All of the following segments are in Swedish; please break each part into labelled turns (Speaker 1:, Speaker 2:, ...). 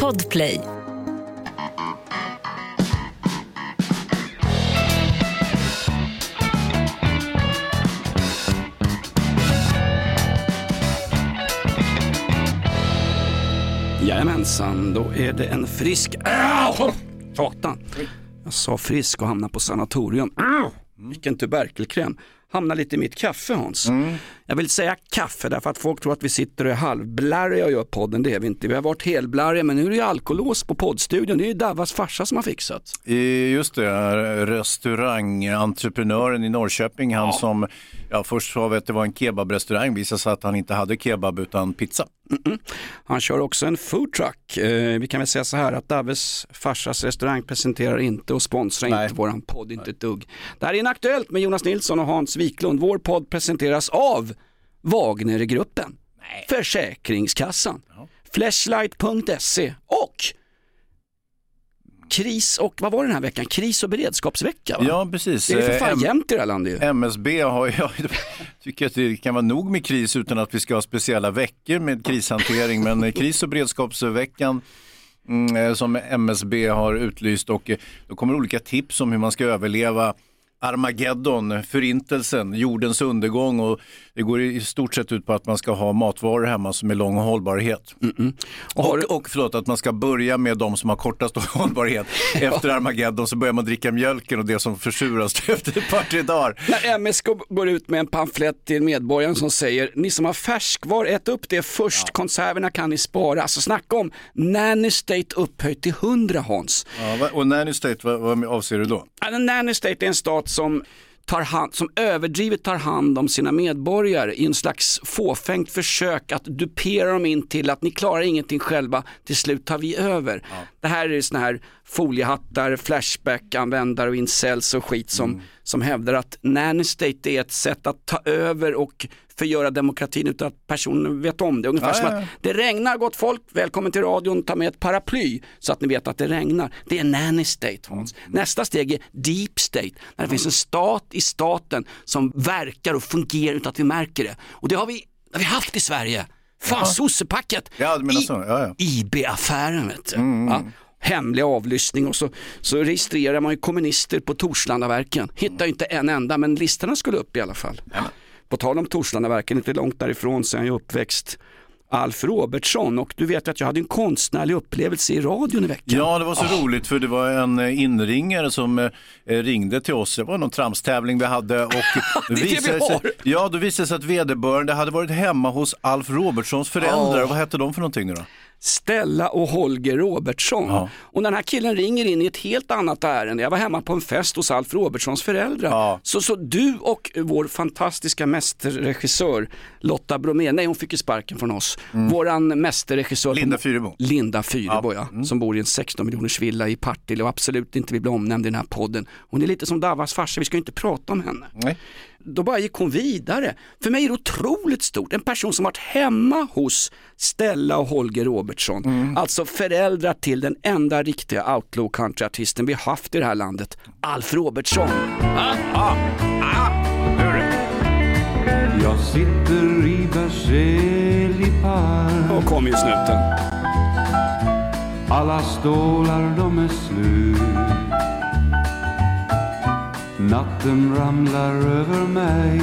Speaker 1: Podplay.
Speaker 2: Jajamensan, då är det en frisk... Äh, satan! Jag sa frisk och hamnade på sanatorium. Vilken tuberkelkräm. Hamnar lite i mitt kaffe Hans. Jag vill säga kaffe därför att folk tror att vi sitter och är halvblarriga och gör podden. Det är vi inte. Vi har varit helblarriga men nu är det ju alkolås på poddstudion. Det är ju Davas farsa som har fixat.
Speaker 3: Eh, Just det, restaurangentreprenören i Norrköping, han som ja, först sa vi att det var en kebabrestaurang, visade sig att han inte hade kebab utan pizza.
Speaker 2: Han kör också en foodtruck. Eh, vi kan väl säga så här att Daves farsas restaurang presenterar inte och sponsrar
Speaker 3: Nej.
Speaker 2: inte våran podd, inte ett dugg. Det här är Inaktuellt med Jonas Nilsson och Hans Wiklund. Vår podd presenteras av Wagnergruppen, Försäkringskassan, Flashlight.se och kris och, vad var det den här veckan? Kris och beredskapsvecka va?
Speaker 3: Ja, precis.
Speaker 2: Det är för
Speaker 3: Eh,
Speaker 2: fan
Speaker 3: M-
Speaker 2: jämnt i det här landet ju.
Speaker 3: MSB har, jag tycker att det kan vara nog med kris utan att vi ska ha speciella veckor med krishantering. Men eh, kris och beredskapsveckan mm, eh, som MSB har utlyst och eh, då kommer olika tips om hur man ska överleva Armageddon, förintelsen, jordens undergång och det går i stort sett ut på att man ska ha matvaror hemma som är lång hållbarhet.
Speaker 2: Och har du-
Speaker 3: Och, och förlåt, att man ska börja med de som har kortast hållbarhet. Efter Armageddon så börjar man dricka mjölken och det som försuras efter ett par, tre dagar.
Speaker 2: När MSK går ut med en pamflett till medborgaren som säger ni som har färskvar, ät upp det först, konserverna kan ni spara. Alltså snacka om nanny state upphöjt till 100 Hans.
Speaker 3: Ja, och nanny state, vad, vad avser du då?
Speaker 2: Ja, nanny state är en stat som tar hand, som överdrivet tar hand om sina medborgare i en slags fåfängt försök att dupera dem in till att ni klarar ingenting själva, till slut tar vi över. Det här är såna här foliehattar, flashback-användare och incels och skit som, som hävdar att nanny state är ett sätt att ta över och förgöra demokratin utan att personen vet om det. Ungefär
Speaker 3: Ja,
Speaker 2: som att det regnar gott folk, välkommen till radion, ta med ett paraply så att ni vet att det regnar. Det är nanny state Hans. Nästa steg är deep state, när det finns en stat i staten som verkar och fungerar utan att vi märker det. Och det har vi, har vi haft i Sverige. Fan, sossepacket.
Speaker 3: Ja, så. Ja, ja.
Speaker 2: IB-affären vet du. Ja. Hemlig avlyssning och så, så registrerar man ju kommunister på Torslandaverken. Hittar ju inte en enda men listorna skulle upp i alla fall. På tal om Torslandaverken, inte långt därifrån är jag uppväxt Alf Robertsson och du vet att jag hade en konstnärlig upplevelse i radion i veckan.
Speaker 3: Ja, det var så roligt för det var en eh, inringare som eh, ringde till oss. Det var någon tramstävling vi hade och
Speaker 2: Det är det vi
Speaker 3: visade sig, ja, då visade det sig att vederbörande hade varit hemma hos Alf Robertsons föräldrar.
Speaker 2: Ja.
Speaker 3: Vad hette de för någonting nu då?
Speaker 2: Stella och Holger Robertsson.
Speaker 3: Ja.
Speaker 2: Och den här killen ringer in i ett helt annat ärende, jag var hemma på en fest hos Alf Robertsons föräldrar.
Speaker 3: Ja.
Speaker 2: Så, så du och vår fantastiska mästerregissör Lotta Bromé, nej hon fick ju sparken från oss, våran mästerregissör
Speaker 3: Mm. Linda Fyrebo.
Speaker 2: Linda Fyrebo
Speaker 3: Ja.
Speaker 2: ja, som bor i en 16 miljoners villa i Partille och absolut inte vill bli omnämnd i den här podden. Hon är lite som Davas farsa, vi ska ju inte prata om henne
Speaker 3: Nej.
Speaker 2: Då bara gick hon vidare. För mig är det otroligt stort. En person som varit hemma hos Stella och Holger Robertsson.
Speaker 3: Mm.
Speaker 2: Alltså föräldrar till den enda riktiga outlaw countryartisten vi haft i det här landet. Alf Robertsson. Ah, ah, ah.
Speaker 4: Jag sitter i Berzelii park
Speaker 2: Och kom ju snuten.
Speaker 4: Alla stålar de är slut Natten ramlar över mig.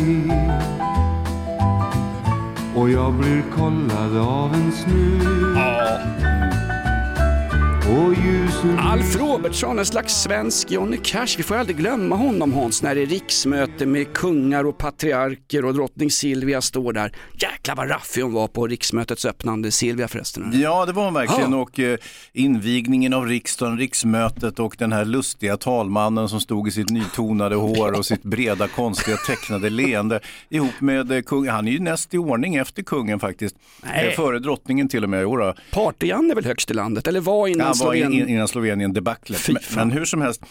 Speaker 4: Och jag blir kollad av en snut
Speaker 2: Alf Robertsson, en slags svensk Johnny Cash. Vi får aldrig glömma honom Hans när det är riksmöte med kungar och patriarker och drottning Silvia står där. Jäklar vad raffig hon var på riksmötets öppnande, Silvia förresten.
Speaker 3: Ja, det var hon verkligen.
Speaker 2: Ja.
Speaker 3: Och eh, invigningen av riksdagen, riksmötet och den här lustiga talmannen som stod i sitt nytonade hår och sitt breda, konstiga, tecknade leende ihop med eh, kung. Han är ju näst i ordning efter kungen faktiskt.
Speaker 2: Nej.
Speaker 3: Eh, före drottningen till och med. Jodå.
Speaker 2: Party-Jan är väl högst i landet, eller var innan
Speaker 3: Han var in,
Speaker 2: Slovenien?
Speaker 3: in, innan Slovenien debaclet. Men, men hur som helst.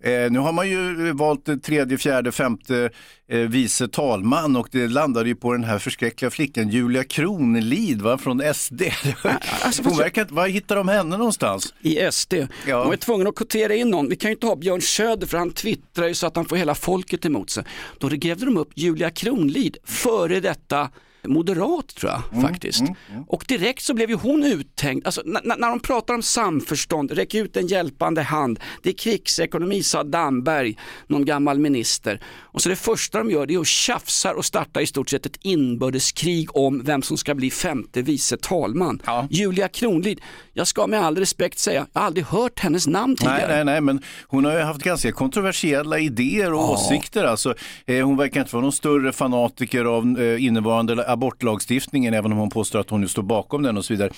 Speaker 3: Eh, nu har man ju valt tredje, fjärde, femte eh, vice talman och det landade ju på den här förskräckliga flickan Julia Kronlid va, från SD.
Speaker 2: alltså,
Speaker 3: Hon verkar, var hittar de henne någonstans?
Speaker 2: i SD.
Speaker 3: Ja.
Speaker 2: De är tvungna att kvotera in någon. Vi kan ju inte ha Björn Söder för han twittrar ju så att han får hela folket emot sig. Då grävde de upp Julia Kronlid, före detta moderat tror jag
Speaker 3: Mm,
Speaker 2: faktiskt. Och direkt så blev ju hon uttänkt, alltså, när de pratar om samförstånd, räck ut en hjälpande hand, det är krigsekonomi sa Damberg, någon gammal minister. Och så det första de gör det är att tjafsar och starta i stort sett ett inbördeskrig om vem som ska bli femte vice talman.
Speaker 3: Ja.
Speaker 2: Julia Kronlid, jag ska med all respekt säga, jag har aldrig hört hennes namn tidigare.
Speaker 3: Nej, nej, nej, men hon har ju haft ganska kontroversiella idéer och åsikter. Alltså, eh, hon verkar inte vara någon större fanatiker av eh, innevarande abortlagstiftningen, även om hon påstår att hon nu står bakom den och så vidare.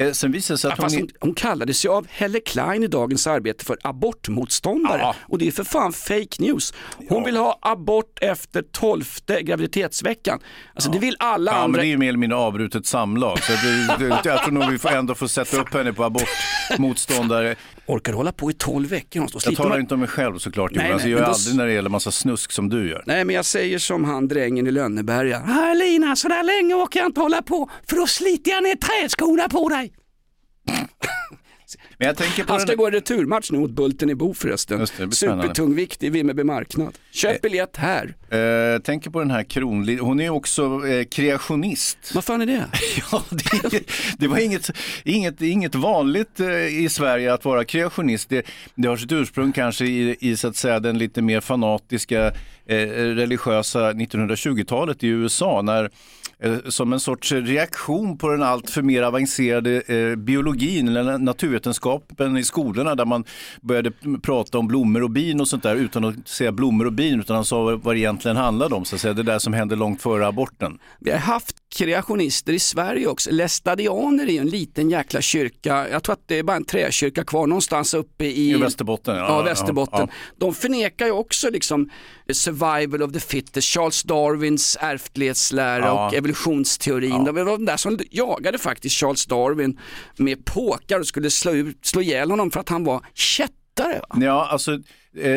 Speaker 3: Eh, sen visar det sig
Speaker 2: Ja,
Speaker 3: att hon...
Speaker 2: fast
Speaker 3: är-
Speaker 2: hon, hon kallade sig av Helle Klein i Dagens Arbete för abortmotståndare
Speaker 3: Ja.
Speaker 2: och det är för fan fake news. Hon vill ha abort efter tolfte graviditetsveckan. Alltså det vill alla
Speaker 3: Ja, men
Speaker 2: andra.
Speaker 3: det är ju mer eller mindre avbrutet samlag. Så det, det, jag tror nog vi får ändå få sätta upp henne på abortmotståndare.
Speaker 2: Orkar du hålla på i tolv veckor?
Speaker 3: Jag talar
Speaker 2: man...
Speaker 3: inte om mig själv såklart
Speaker 2: Nej,
Speaker 3: Jonas.
Speaker 2: nej,
Speaker 3: Jag gör
Speaker 2: då-
Speaker 3: aldrig när det gäller massa snusk som du gör.
Speaker 2: Nej men jag säger som han drängen i Lönneberga. "Ah, Lina, så där länge orkar jag inte hålla på för då sliter jag ner träskorna på dig.
Speaker 3: Men jag tänker på
Speaker 2: Han ska
Speaker 3: den...
Speaker 2: gå en returmatch nu mot Bulten i Bo förresten. Supertungvikt i Vimmerby marknad. Köp biljett här.
Speaker 3: Eh, tänker på den här Kronlid. Hon är också eh, kreationist.
Speaker 2: Vad fan är det?
Speaker 3: Ja, det, det var inget, inget, inget vanligt eh, i Sverige att vara kreationist. Det, det har sitt ursprung kanske i, i så att säga, den lite mer fanatiska eh, religiösa 1920-talet i USA när eh, som en sorts reaktion på den allt för mer avancerade eh, biologin eller naturvetenskapen i skolorna där man började prata om blommor och bin och sånt där utan att säga blommor och bin utan han sa vad det egentligen handlade om, så att säga, det där som hände långt före aborten.
Speaker 2: Vi har haft kreationister i Sverige också. Lestadianer är ju en liten jäkla kyrka. Jag tror att det är bara en träkyrka kvar någonstans uppe i
Speaker 3: I Västerbotten.
Speaker 2: Ja, Västerbotten.
Speaker 3: ja.
Speaker 2: De förnekar ju också liksom survival of the fittest, Charles Darwins ärftlighetslära
Speaker 3: Ja.
Speaker 2: och evolutionsteorin. De var de där som jagade faktiskt Charles Darwin med påkar och skulle slå, ut, slå ihjäl honom för att han var kättare. Va?
Speaker 3: Ja, alltså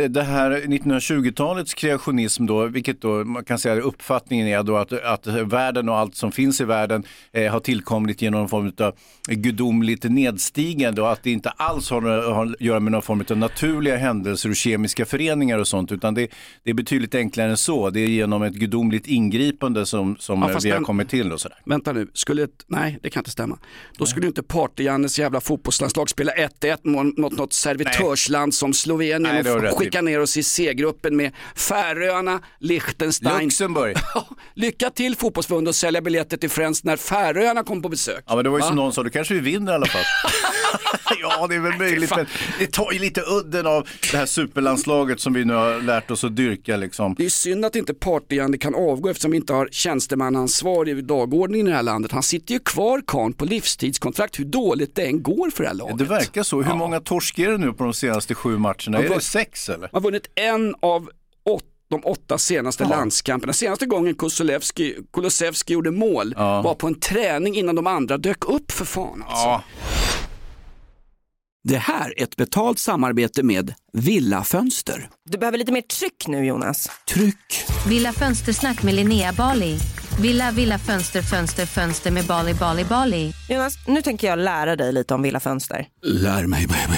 Speaker 3: det här 1920-talets kreationism då, vilket då man kan säga uppfattningen är då att, att världen och allt som finns i världen eh, har tillkommit genom någon form av gudomligt nedstigande och att det inte alls har, har att göra med någon form av naturliga händelser och kemiska föreningar och sånt, utan det, det är betydligt enklare än så. Det är genom ett gudomligt ingripande som, som
Speaker 2: Ja,
Speaker 3: eh, vi har
Speaker 2: den-
Speaker 3: kommit till och sådär.
Speaker 2: Vänta nu, skulle nej det kan inte stämma. Då skulle inte Party-Jannes jävla fotbollslandslag spela 1-1 mot något, något servitörsland som Slovenien
Speaker 3: Nej,
Speaker 2: och
Speaker 3: rätt
Speaker 2: skicka ner oss i C-gruppen med Färöarna, Liechtenstein.
Speaker 3: Luxemburg.
Speaker 2: Lycka till fotbollsförbundet att sälja biljetter till Friends när Färöarna kom på besök.
Speaker 3: Ja men det var ju
Speaker 2: Va?
Speaker 3: som någon sa, då kanske vi vinner i alla fall. ja det är väl möjligt men det tar ju lite udden av det här superlandslaget som vi nu har lärt oss att dyrka liksom.
Speaker 2: Det är synd att inte Party-Janne kan avgå eftersom vi inte har tjänstemannansvar i dagordningen i det här landet. Han sitter ju kvar karln på livstidskontrakt hur dåligt det än går för det här laget.
Speaker 3: Det verkar så. Hur många torsk är det nu på de senaste sju matcherna? Är
Speaker 2: vad-
Speaker 3: det sex eller?
Speaker 2: Man har vunnit en av åt, de åtta senaste landskamperna. Senaste gången Kulusevski gjorde mål
Speaker 3: Ja.
Speaker 2: var på en träning innan de andra dök upp för fan. Alltså.
Speaker 3: Ja.
Speaker 2: Det här är ett betalt samarbete med Villa Fönster.
Speaker 1: Du behöver lite mer tryck nu Jonas.
Speaker 2: Tryck!
Speaker 5: Villa Fönstersnack med Linnea Bali. Villa, villa, fönster, fönster, fönster med Bali, Bali, Bali.
Speaker 1: Jonas, nu tänker jag lära dig lite om Villa Fönster.
Speaker 2: Lär mig baby.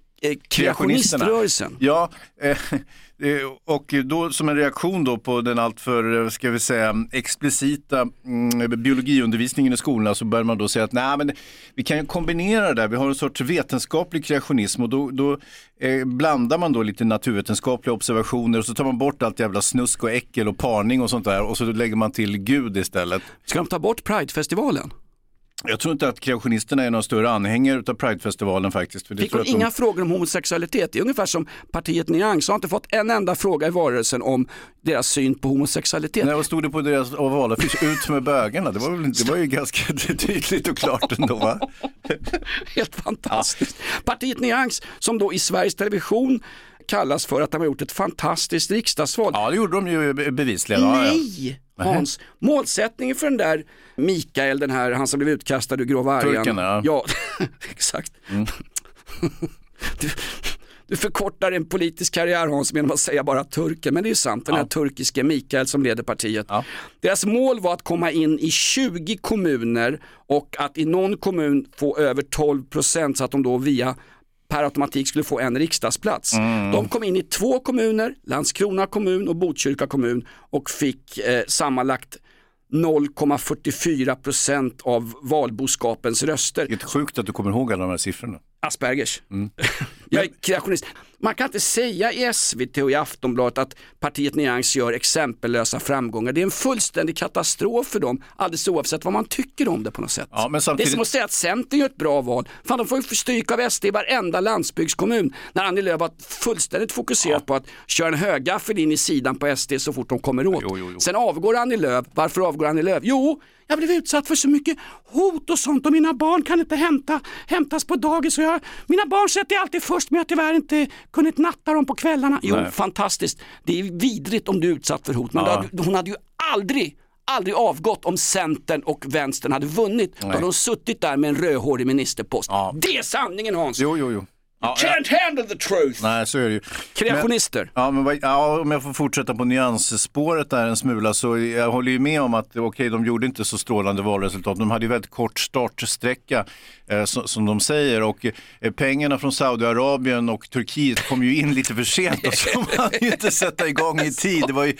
Speaker 2: kreationiströrelsen.
Speaker 3: Ja, eh, eh, och då som en reaktion då på den alltför, eh, ska vi säga, explicita mm, biologiundervisningen i skolorna så börjar man då säga att nej men vi kan ju kombinera det där, vi har en sorts vetenskaplig kreationism och då, då eh, blandar man då lite naturvetenskapliga observationer och så tar man bort allt jävla snusk och äckel och parning och sånt där och så lägger man till Gud istället.
Speaker 2: Ska de ta bort Pridefestivalen?
Speaker 3: Jag tror inte att kreationisterna är någon större anhängare av Pridefestivalen faktiskt. För det
Speaker 2: Fick hon
Speaker 3: att de-
Speaker 2: inga frågor om homosexualitet? Det är ungefär som partiet Nyans har inte fått en enda fråga i valrörelsen om deras syn på homosexualitet.
Speaker 3: Nej, vad stod det på deras valaffisch? Ut med bögarna. Det var, väl, det var ju ganska tydligt och klart ändå va?
Speaker 2: Helt fantastiskt. Partiet Nyans som då i Sveriges Television kallas för att de har gjort ett fantastiskt riksdagsval.
Speaker 3: Ja, det gjorde de ju bevisligen. Ja, ja.
Speaker 2: Nej! Hans, målsättningen för den där Mikael, den här, han som blev utkastad ur Grå vargen.
Speaker 3: Turken, ja.
Speaker 2: ja exakt. Du, du förkortar en politisk karriär Hans genom att säga bara turken, men det är ju sant, den här turkiske Mikael som leder partiet. Deras mål var att komma in i 20 kommuner och att i någon kommun få över 12 procent så att de då via per automatik skulle få en riksdagsplats. De kom in i två kommuner, Landskrona kommun och Botkyrka kommun och fick eh, sammanlagt 0,44 procent av valboskapens röster.
Speaker 3: Det är sjukt att du kommer ihåg alla de här siffrorna.
Speaker 2: Aspergers. Jag är kreationist. Man kan inte säga i SVT och i Aftonbladet att partiet Nyans gör exempellösa framgångar. Det är en fullständig katastrof för dem, alldeles oavsett vad man tycker om det på något sätt.
Speaker 3: Ja, men
Speaker 2: Det är
Speaker 3: samtidigt...
Speaker 2: som att säga att Centern gör ett bra val. Fan, de får ju stryk av SD i varenda landsbygdskommun. När Annie Lööf var fullständigt fokuserad på att köra en högaffel in i sidan på SD så fort de kommer åt.
Speaker 3: Jo, jo, jo.
Speaker 2: Sen avgår Annie Lööf. Varför avgår Annie Lööf? Jo, jag blev utsatt för så mycket hot och sånt och mina barn kan inte hämta, hämtas på dagis. Och jag, mina barn sätter jag alltid först men jag har tyvärr inte kunnat natta dem på kvällarna. Jo,
Speaker 3: Nej.
Speaker 2: fantastiskt. Det är vidrigt om du är utsatt för hot. Men
Speaker 3: Ja.
Speaker 2: hade- hon hade ju aldrig aldrig avgått om Centern och Vänstern hade vunnit. Då hade de suttit där med en rödhårig ministerpost.
Speaker 3: Ja.
Speaker 2: Det är sanningen Hans!
Speaker 3: Jo, jo, jo. Ja,
Speaker 2: Can't handle the truth!
Speaker 3: Nej, så är det ju.
Speaker 2: Kreationister.
Speaker 3: Men, ja, men ja, om jag får fortsätta på nyansspåret där en smula så jag håller ju med om att okej, de gjorde inte så strålande valresultat. De hade ju väldigt kort startsträcka eh, som, som de säger och eh, pengarna från Saudiarabien och Turkiet kom ju in lite för sent och så hade ju inte sätta igång i tid. Det var ju,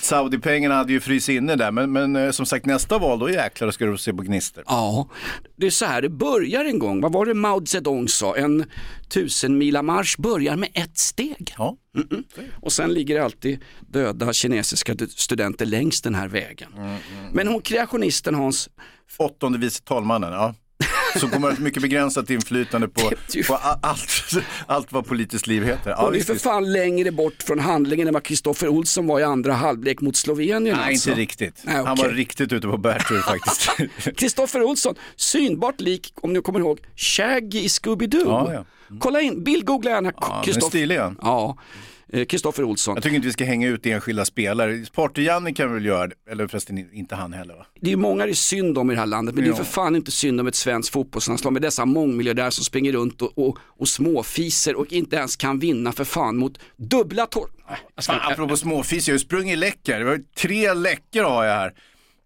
Speaker 3: Saudi-pengarna hade ju frysit inne där men, men eh, som sagt nästa val då jäklar ska du se på gnister.
Speaker 2: Ja, det är så här det börjar en gång. Vad var det Mao Zedong sa? En tusen marsch börjar med ett steg.
Speaker 3: Ja.
Speaker 2: Mm-mm. Och sen ligger det alltid döda kinesiska studenter längs den här vägen. Men hon kreationisten Hans,
Speaker 3: Åttonde vice talmannen, ja. Som kommer att ha mycket begränsat inflytande på, på allt, allt vad politiskt liv heter. Ja,
Speaker 2: hon är för fan längre bort från handlingen än vad Kristoffer Olsson var i andra halvlek mot Slovenien.
Speaker 3: Nej,
Speaker 2: alltså.
Speaker 3: inte riktigt.
Speaker 2: Nej,
Speaker 3: Han
Speaker 2: okej.
Speaker 3: var riktigt ute på bärtur faktiskt.
Speaker 2: Kristoffer Olsson, synbart lik, om ni kommer ihåg, Shaggy i Scooby-Doo.
Speaker 3: Ja, ja.
Speaker 2: Kolla in, Bill googla gärna
Speaker 3: Ja, men
Speaker 2: Kristoff-
Speaker 3: stilig han.
Speaker 2: Ja, eh, Kristoffer Olsson.
Speaker 3: Jag tycker inte vi ska hänga ut enskilda spelare. Party-Janne kan väl göra det, eller förresten inte han heller va?
Speaker 2: Det är många det är synd om i det här landet, men det är
Speaker 3: Ja.
Speaker 2: för fan inte synd om ett svenskt fotbollslandslag med dessa mångmiljardärer som springer runt och, och, och småfiser och inte ens kan vinna för fan mot dubbla tor...
Speaker 3: Fan, apropå småfis, jag har ju sprungit läckor. Det var ju tre läckor har jag här.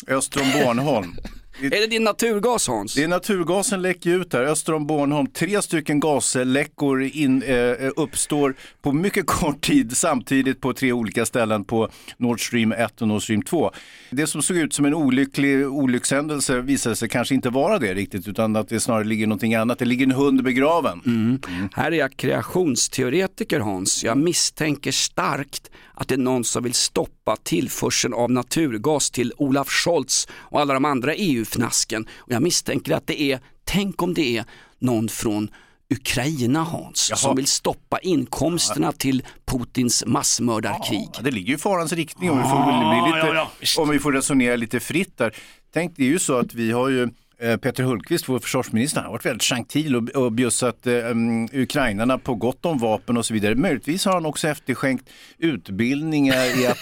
Speaker 3: Öster om Bornholm.
Speaker 2: Är det din naturgas Hans?
Speaker 3: Det är naturgasen läcker ut här, öster om Bornholm. Tre stycken gasläckor in, eh, uppstår på mycket kort tid samtidigt på tre olika ställen på Nord Stream 1 och Nord Stream 2. Det som såg ut som en olycklig olyckshändelse visade sig kanske inte vara det riktigt utan att det snarare ligger någonting annat. Det ligger en hund begraven.
Speaker 2: Mm. Här är jag kreationsteoretiker Hans. Jag misstänker starkt att det är någon som vill stoppa tillförseln av naturgas till Olaf Scholz och alla de andra EU-fnasken. Och jag misstänker att det är, tänk om det är någon från Ukraina Hans,
Speaker 3: Jaha.
Speaker 2: som vill stoppa inkomsterna till Putins massmördarkrig.
Speaker 3: Ja, det ligger ju i farans riktning om vi får, bli lite,
Speaker 2: ja, ja,
Speaker 3: om vi får resonera lite fritt där. Tänk, det är ju så att vi har ju Peter Hultqvist, vår försvarsminister, han har varit väldigt gentil och, och bjussat eh, um, ukrainarna på gott om vapen och så vidare. Möjligtvis har han också efterskänkt utbildningar i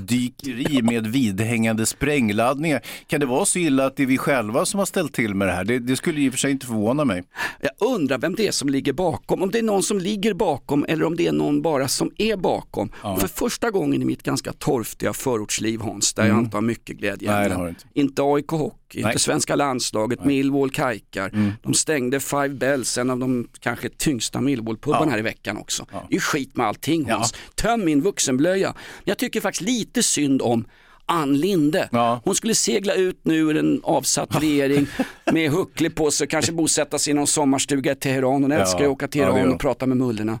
Speaker 3: attackdykeri med vidhängande sprängladdningar. Kan det vara så illa att det är vi själva som har ställt till med det här? Det, det skulle i och för sig inte förvåna mig.
Speaker 2: Jag undrar vem det är som ligger bakom, om det är någon som ligger bakom eller om det är någon bara som är bakom. Och för första gången i mitt ganska torftiga förortsliv Hans, där jag
Speaker 3: Mm.
Speaker 2: inte har mycket glädje
Speaker 3: Nej, inte.
Speaker 2: Inte AIK Hockey, inte svenska landslaget, Millwall Kajkar.
Speaker 3: Mm.
Speaker 2: De stängde Five Bells, en av de kanske tyngsta Millwall-pubarna
Speaker 3: Ja.
Speaker 2: här i veckan också. Det är ju skit med allting Hans. Töm min vuxenblöja. Jag tycker faktiskt lite synd om Ann Linde. Hon skulle segla ut nu ur en avsatt regering med huckle på sig, kanske bosätta sig i någon sommarstuga i Teheran. Hon
Speaker 3: Ja.
Speaker 2: älskar ju att åka till
Speaker 3: Ja,
Speaker 2: Iran
Speaker 3: gör hon.
Speaker 2: och prata med mullorna.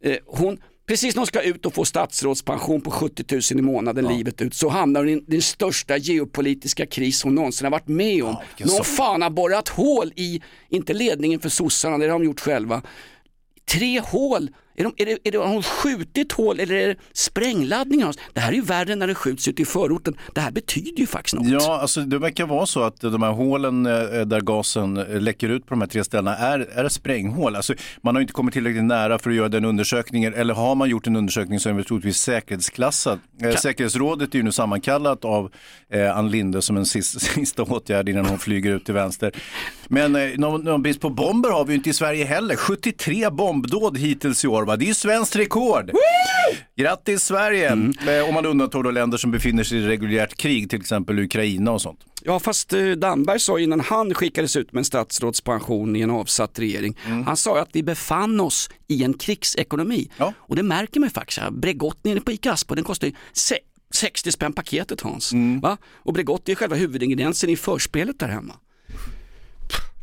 Speaker 2: Eh, hon, precis när hon ska ut och få statsrådspension på 70 000 i månaden livet ut så hamnar hon i den största geopolitiska kris hon någonsin har varit med om.
Speaker 3: vilken
Speaker 2: Någon fan har borrat hål i, inte ledningen för sossarna, det har de gjort själva, tre hål. Är, de, är, det, är det, har hon skjutit hål eller är det sprängladdningar? Det här är ju värre när det skjuts ute i förorten. Det här betyder ju faktiskt något.
Speaker 3: Ja, alltså det verkar vara så att de här hålen eh, där gasen eh, läcker ut på de här tre ställena är, är spränghål. Alltså, man har inte kommit tillräckligt nära för att göra den undersökningen, eller har man gjort en undersökning så är den troligtvis säkerhetsklassad. Eh, Säkerhetsrådet är ju nu sammankallat av eh, Ann Linde som en sista, sista åtgärd innan hon flyger ut till vänster. Men eh, någon, någon brist på bomber har vi ju inte i Sverige heller. 73 bombdåd hittills i år, va? det är ju svenskt rekord. Grattis Sverige! Eh, Om man undantar då länder som befinner sig i reguljärt krig, till exempel Ukraina och sånt.
Speaker 2: Ja fast eh, Damberg sa innan han skickades ut med en statsrådspension i en avsatt regering. Han sa att vi befann oss i en krigsekonomi. Och det märker man ju faktiskt. Bregott nere på Ica Aspo, den kostar ju se- 60 spänn paketet Hans. Va? Och Bregott är själva huvudingrediensen i förspelet där hemma.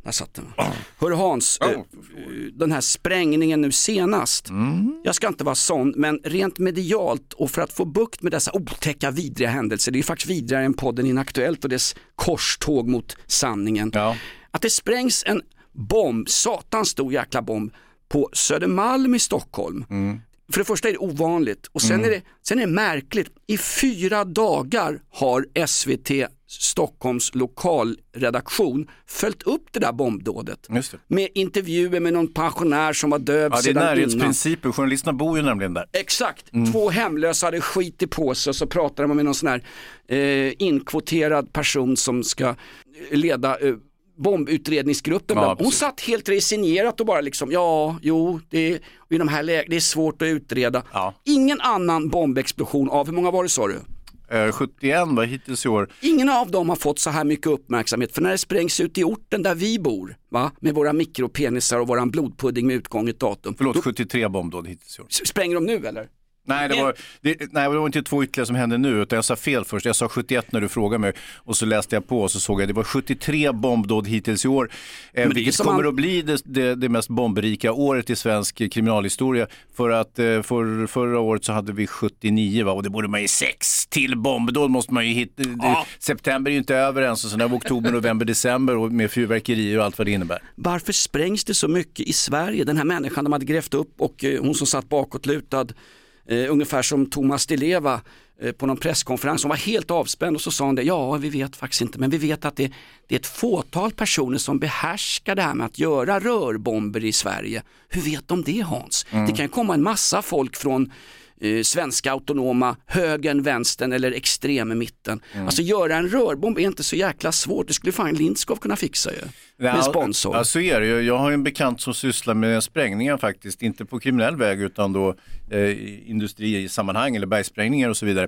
Speaker 2: Där satt den. Hörru Hans, eh, den här sprängningen nu senast. Jag ska inte vara sån, men rent medialt och för att få bukt med dessa otäcka vidriga händelser, det är faktiskt vidrigare än podden Inaktuellt och dess korståg mot sanningen. Att det sprängs en bomb, satans stor jäkla bomb, på Södermalm i Stockholm. För det första är det ovanligt och sen,
Speaker 3: Mm.
Speaker 2: är det, sen är det märkligt. I fyra dagar har SVT Stockholms lokalredaktion följt upp det där bombdådet. Med intervjuer med någon pensionär som var döv
Speaker 3: Ja, det är
Speaker 2: sedan innan.
Speaker 3: närhetsprinciper, journalisterna bor ju nämligen där.
Speaker 2: Exakt,
Speaker 3: Mm.
Speaker 2: två hemlösa hade skit i påse och så pratar de med någon sån här eh, inkvoterad person som ska leda eh, bombutredningsgruppen.
Speaker 3: Ja,
Speaker 2: Hon satt helt resignerat och bara liksom, ja, jo, det är, i de här lägena, det är svårt att utreda. Ingen annan bombexplosion av, hur många var det sa du?
Speaker 3: Eh, 71 var hittills i år.
Speaker 2: Ingen av dem har fått så här mycket uppmärksamhet för när det sprängs ut i orten där vi bor, va? med våra mikropenisar och våran blodpudding med utgånget datum.
Speaker 3: Förlåt, 73 bombdåd hittills i år.
Speaker 2: Spränger de nu eller?
Speaker 3: Nej det, var, det, nej, det var inte två ytterligare som hände nu, utan jag sa fel först. Jag sa 71 när du frågade mig och så läste jag på och så såg jag att det var 73 bombdåd hittills i år. Eh,
Speaker 2: Men det är
Speaker 3: vilket kommer
Speaker 2: man-
Speaker 3: att bli det, det, det mest bombrika året i svensk kriminalhistoria. För att eh, för, förra året så hade vi 79 va? och det borde man ju sex till bombdåd måste man ju hitta. Det, september är ju inte över än, så sen har oktober, november, december och med fyrverkerier och allt vad det innebär.
Speaker 2: Varför sprängs det så mycket i Sverige? Den här människan de hade grävt upp och eh, hon som satt bakåtlutad, eh, ungefär som Thomas Di Leva eh, på någon presskonferens, hon var helt avspänd och så sa hon det, ja vi vet faktiskt inte, men vi vet att det, det är ett fåtal personer som behärskar det här med att göra rörbomber i Sverige. Hur vet de det Hans?
Speaker 3: Mm.
Speaker 2: Det kan komma en massa folk från eh, svenska autonoma, högern, vänstern eller extremmitten.
Speaker 3: Mm.
Speaker 2: Alltså göra en rörbomb är inte så jäkla svårt, det skulle fan Lindskov kunna fixa ju. Med sponsor.
Speaker 3: Ja, så är det ju. Jag har en bekant som sysslar med sprängningar faktiskt, inte på kriminell väg utan då eh, i industrisammanhang eller bergsprängningar och så vidare.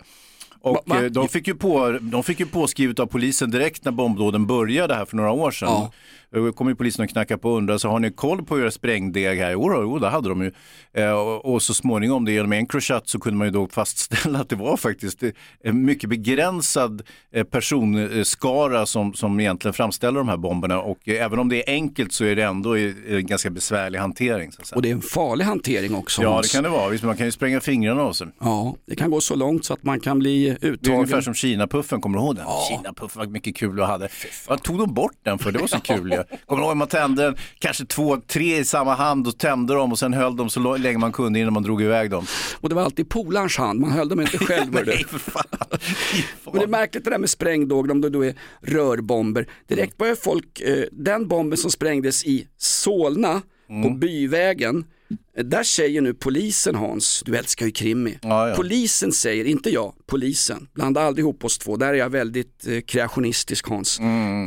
Speaker 3: Och
Speaker 2: Va- va?
Speaker 3: eh, de fick, ju på, de fick ju påskrivet av polisen direkt när bombdåden började här för några år sedan.
Speaker 2: Ja.
Speaker 3: Då kom ju polisen och knackade på och undrade, så har ni koll på era sprängdeg här? Jo, jo det hade de ju. Eh, och, och så småningom, det genom Encrochat, så kunde man ju då fastställa att det var faktiskt eh, en mycket begränsad eh, personskara som, som egentligen framställer de här bomberna. Och eh, även om det är enkelt så är det ändå eh, en ganska besvärlig hantering. Så.
Speaker 2: Och det är en farlig hantering också.
Speaker 3: Ja, det kan det vara. Visst, man kan ju spränga fingrarna av sig.
Speaker 2: Ja, det kan gå så långt så att man kan bli
Speaker 3: Det är
Speaker 2: uttagen.
Speaker 3: ungefär som Kina-puffen, kommer du ihåg den? Kina-puffen var mycket kul att hade. Vad tog de bort den för? Det var så kul Kommer du ihåg man tände kanske två, tre i samma hand och tände dem och sen höll dem så länge man kunde innan man drog iväg dem.
Speaker 2: Och det var alltid polarns hand, man höll dem inte själv.
Speaker 3: Nej, för fan.
Speaker 2: Men det är märkligt det där med sprängdåg, om det då är rörbomber. Direkt börjar folk, eh, den bomben som sprängdes i Solna på Byvägen, där säger nu polisen Hans, du älskar ju krimi.
Speaker 3: Ja, ja.
Speaker 2: Polisen säger, inte jag, polisen, blanda aldrig ihop oss två, där är jag väldigt eh, kreationistisk Hans.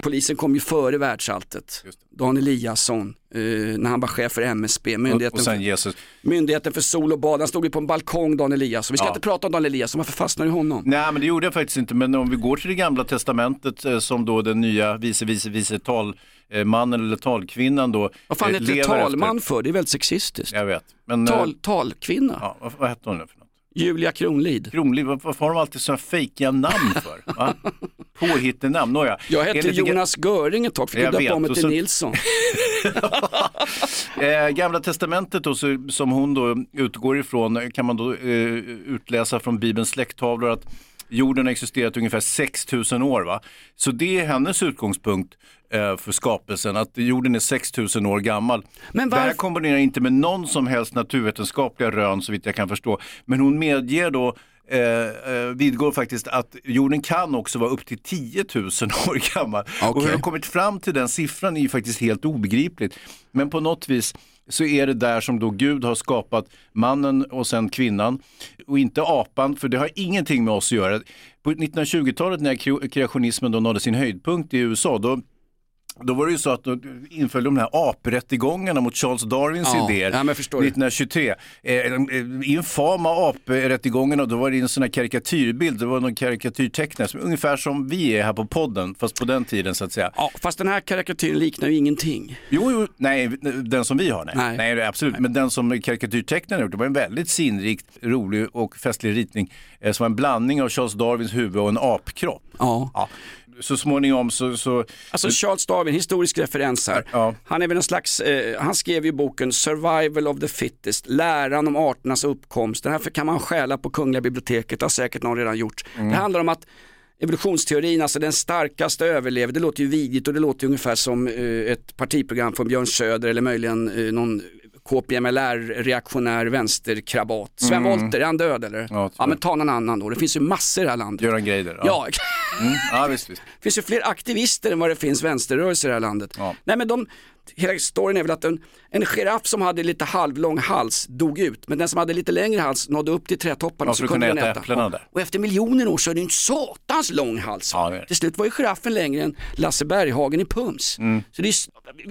Speaker 2: Polisen kom ju före världsalltet. Dan Eliasson, eh, när han var chef för MSB, myndigheten, för, myndigheten för sol och bad, han stod ju på en balkong Dan Eliasson. Vi ska
Speaker 3: Ja.
Speaker 2: inte prata om Dan Eliasson, varför fastnar du i honom?
Speaker 3: Nej, men det gjorde jag faktiskt inte. Men om vi går till det gamla testamentet eh, som då den nya vice, vice, vice talmannen eller talkvinnan då
Speaker 2: Vad fan
Speaker 3: eh,
Speaker 2: heter talman
Speaker 3: efter.
Speaker 2: för? Det är väldigt sexistiskt.
Speaker 3: Jag vet. Men, eh,
Speaker 2: Tal, talkvinna,
Speaker 3: ja, vad, vad hette hon nu för något?
Speaker 2: Julia Kronlid.
Speaker 3: Kronliv, vad- varför har de alltid sådana fejkiga namn för? Va? Påhittenamn, nåja.
Speaker 2: Jag hette
Speaker 3: Enligt-
Speaker 2: Jonas Göring ett tag, fick
Speaker 3: Jag
Speaker 2: döpa om mig till
Speaker 3: så-
Speaker 2: Nilsson.
Speaker 3: Eh, Gamla testamentet då, så, som hon då utgår ifrån kan man då eh, utläsa från Bibelns släkttavlor att jorden har existerat ungefär 6000 år. Va? Så det är hennes utgångspunkt för skapelsen, att jorden är 6000 år gammal.
Speaker 2: Men
Speaker 3: Det här
Speaker 2: varf-
Speaker 3: kombinerar inte med någon som helst naturvetenskapliga rön så vitt jag kan förstå. Men hon medger då Eh, eh, vidgår faktiskt att jorden kan också vara upp till 10 000 år gammal. Och hur de kommit fram till den siffran är ju faktiskt helt obegripligt. Men på något vis så är det där som då Gud har skapat mannen och sen kvinnan och inte apan, för det har ingenting med oss att göra. På 1920-talet när kre- kreationismen då nådde sin höjdpunkt i USA, då då var det ju så att då inföll de här aprättegångarna mot Charles Darwins
Speaker 2: Ja,
Speaker 3: idéer
Speaker 2: ja, men jag förstår det.
Speaker 3: 1923. Eh, eh, infama aprättegångarna, då var det en sån här karikatyrbild, det var någon karikatyrtecknare, ungefär som vi är här på podden, fast på den tiden så att säga.
Speaker 2: Ja, fast den här karikatyren liknar ju ingenting.
Speaker 3: Jo, jo, nej, den som vi har, nej.
Speaker 2: Nej.
Speaker 3: Nej, absolut. Men den som karikatyrtecknaren gjort, det var en väldigt sinrikt, rolig och festlig ritning eh, som var en blandning av Charles Darwins huvud och en apkropp.
Speaker 2: Ja.
Speaker 3: Ja. Så småningom så, så
Speaker 2: Alltså Charles Darwin, historisk referens här.
Speaker 3: Ja.
Speaker 2: Han är väl en slags, eh, han skrev ju boken Survival of the Fittest, läran om arternas uppkomst. Den här kan man stjäla på Kungliga biblioteket, det har säkert någon redan gjort.
Speaker 3: Mm.
Speaker 2: Det handlar om att evolutionsteorin, alltså den starkaste överlever, det låter ju vidigt och det låter ungefär som eh, ett partiprogram från Björn Söder eller möjligen eh, någon KPMLR-reaktionär vänsterkrabat. Sven Wollter, är han död eller?
Speaker 3: Mm. Ja,
Speaker 2: ja men ta någon annan då, det finns ju massor i det här landet.
Speaker 3: Göran Greider.
Speaker 2: Ja,
Speaker 3: Mm. ja visst, visst.
Speaker 2: det finns ju fler aktivister än vad det finns vänsterrörelser i det här landet.
Speaker 3: Ja.
Speaker 2: Nej men de, hela storyn är väl att en, en giraff som hade lite halvlång hals dog ut, men den som hade lite längre hals nådde upp till trädtopparna
Speaker 3: Ja,
Speaker 2: så
Speaker 3: att
Speaker 2: kunde den
Speaker 3: äta
Speaker 2: äta.
Speaker 3: där.
Speaker 2: Och efter miljoner år så är det en satans lång hals.
Speaker 3: Ja, det.
Speaker 2: Till slut var ju giraffen längre än Lasse Berghagen i Pums.
Speaker 3: Mm.
Speaker 2: Så det är,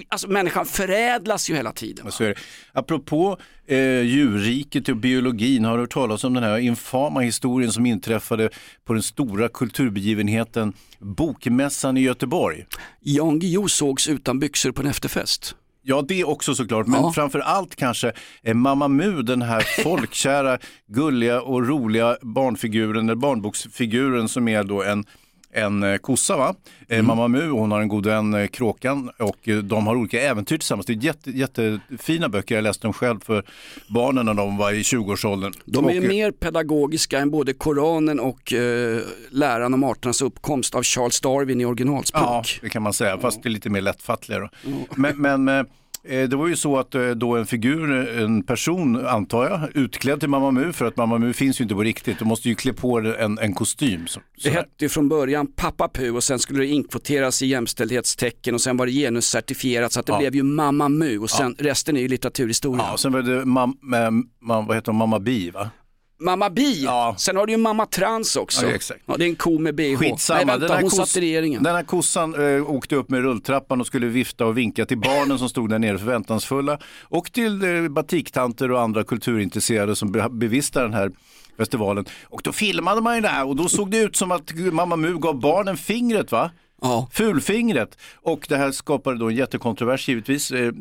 Speaker 2: alltså människan förädlas ju hela tiden.
Speaker 3: Så är det. Apropå eh, djurriket och biologin, har du hört talas om den här infama historien som inträffade på den stora kulturbegivenheten Bokmässan i Göteborg?
Speaker 2: Jan Guillou sågs utan byxor på en efterfest.
Speaker 3: Ja, det också såklart, men
Speaker 2: Ja.
Speaker 3: framför allt kanske eh, Mamma Mu, den här folkkära, gulliga och roliga barnfiguren, eller barnboksfiguren som är då en en eh, kossa va? Eh, Mamma Mu hon har en god vän eh, Kråkan och de har olika äventyr tillsammans. Det är jätte, jättefina böcker, jag läste dem själv för barnen när de var i 20-årsåldern.
Speaker 2: De är
Speaker 3: Och,
Speaker 2: mer pedagogiska än både Koranen och eh, läran om arternas uppkomst av Charles Darwin i originalspråk.
Speaker 3: Ja, det kan man säga, fast det är lite mer lättfattligare. då. Men, men det var ju så att eh, då en figur, en person antar jag, utklädd till Mamma Mu, för att Mamma Mu finns ju inte på riktigt, du måste ju klä på en, en kostym. Så,
Speaker 2: Det hette ju från början Pappa Pu och sen skulle det inkvoteras i jämställdhetstecken och sen var det genuscertifierat så att det
Speaker 3: Ja.
Speaker 2: blev ju Mamma Mu och sen resten är ju litteraturhistoria.
Speaker 3: Ja, sen var det mam, mam, mam, vad heter hon, Mamma Bi va?
Speaker 2: Mamma Bi,
Speaker 3: Ja.
Speaker 2: sen har du ju Mamma Trans också.
Speaker 3: Ja, exakt.
Speaker 2: Ja, det är en ko med bh.
Speaker 3: Skitsamma,
Speaker 2: Nej vänta,
Speaker 3: den här
Speaker 2: hon
Speaker 3: kos-
Speaker 2: satt i regeringen.
Speaker 3: Den här kossan eh, åkte upp med rulltrappan och skulle vifta och vinka till barnen som stod där nere förväntansfulla och till eh, batiktanter och andra kulturintresserade som be- bevistar den här festivalen. Och då filmade man ju det här och då såg det ut som att Mamma Mu gav barnen fingret va?
Speaker 2: Ja.
Speaker 3: Fulfingret. Och det här skapade då en jättekontrovers givetvis. eh,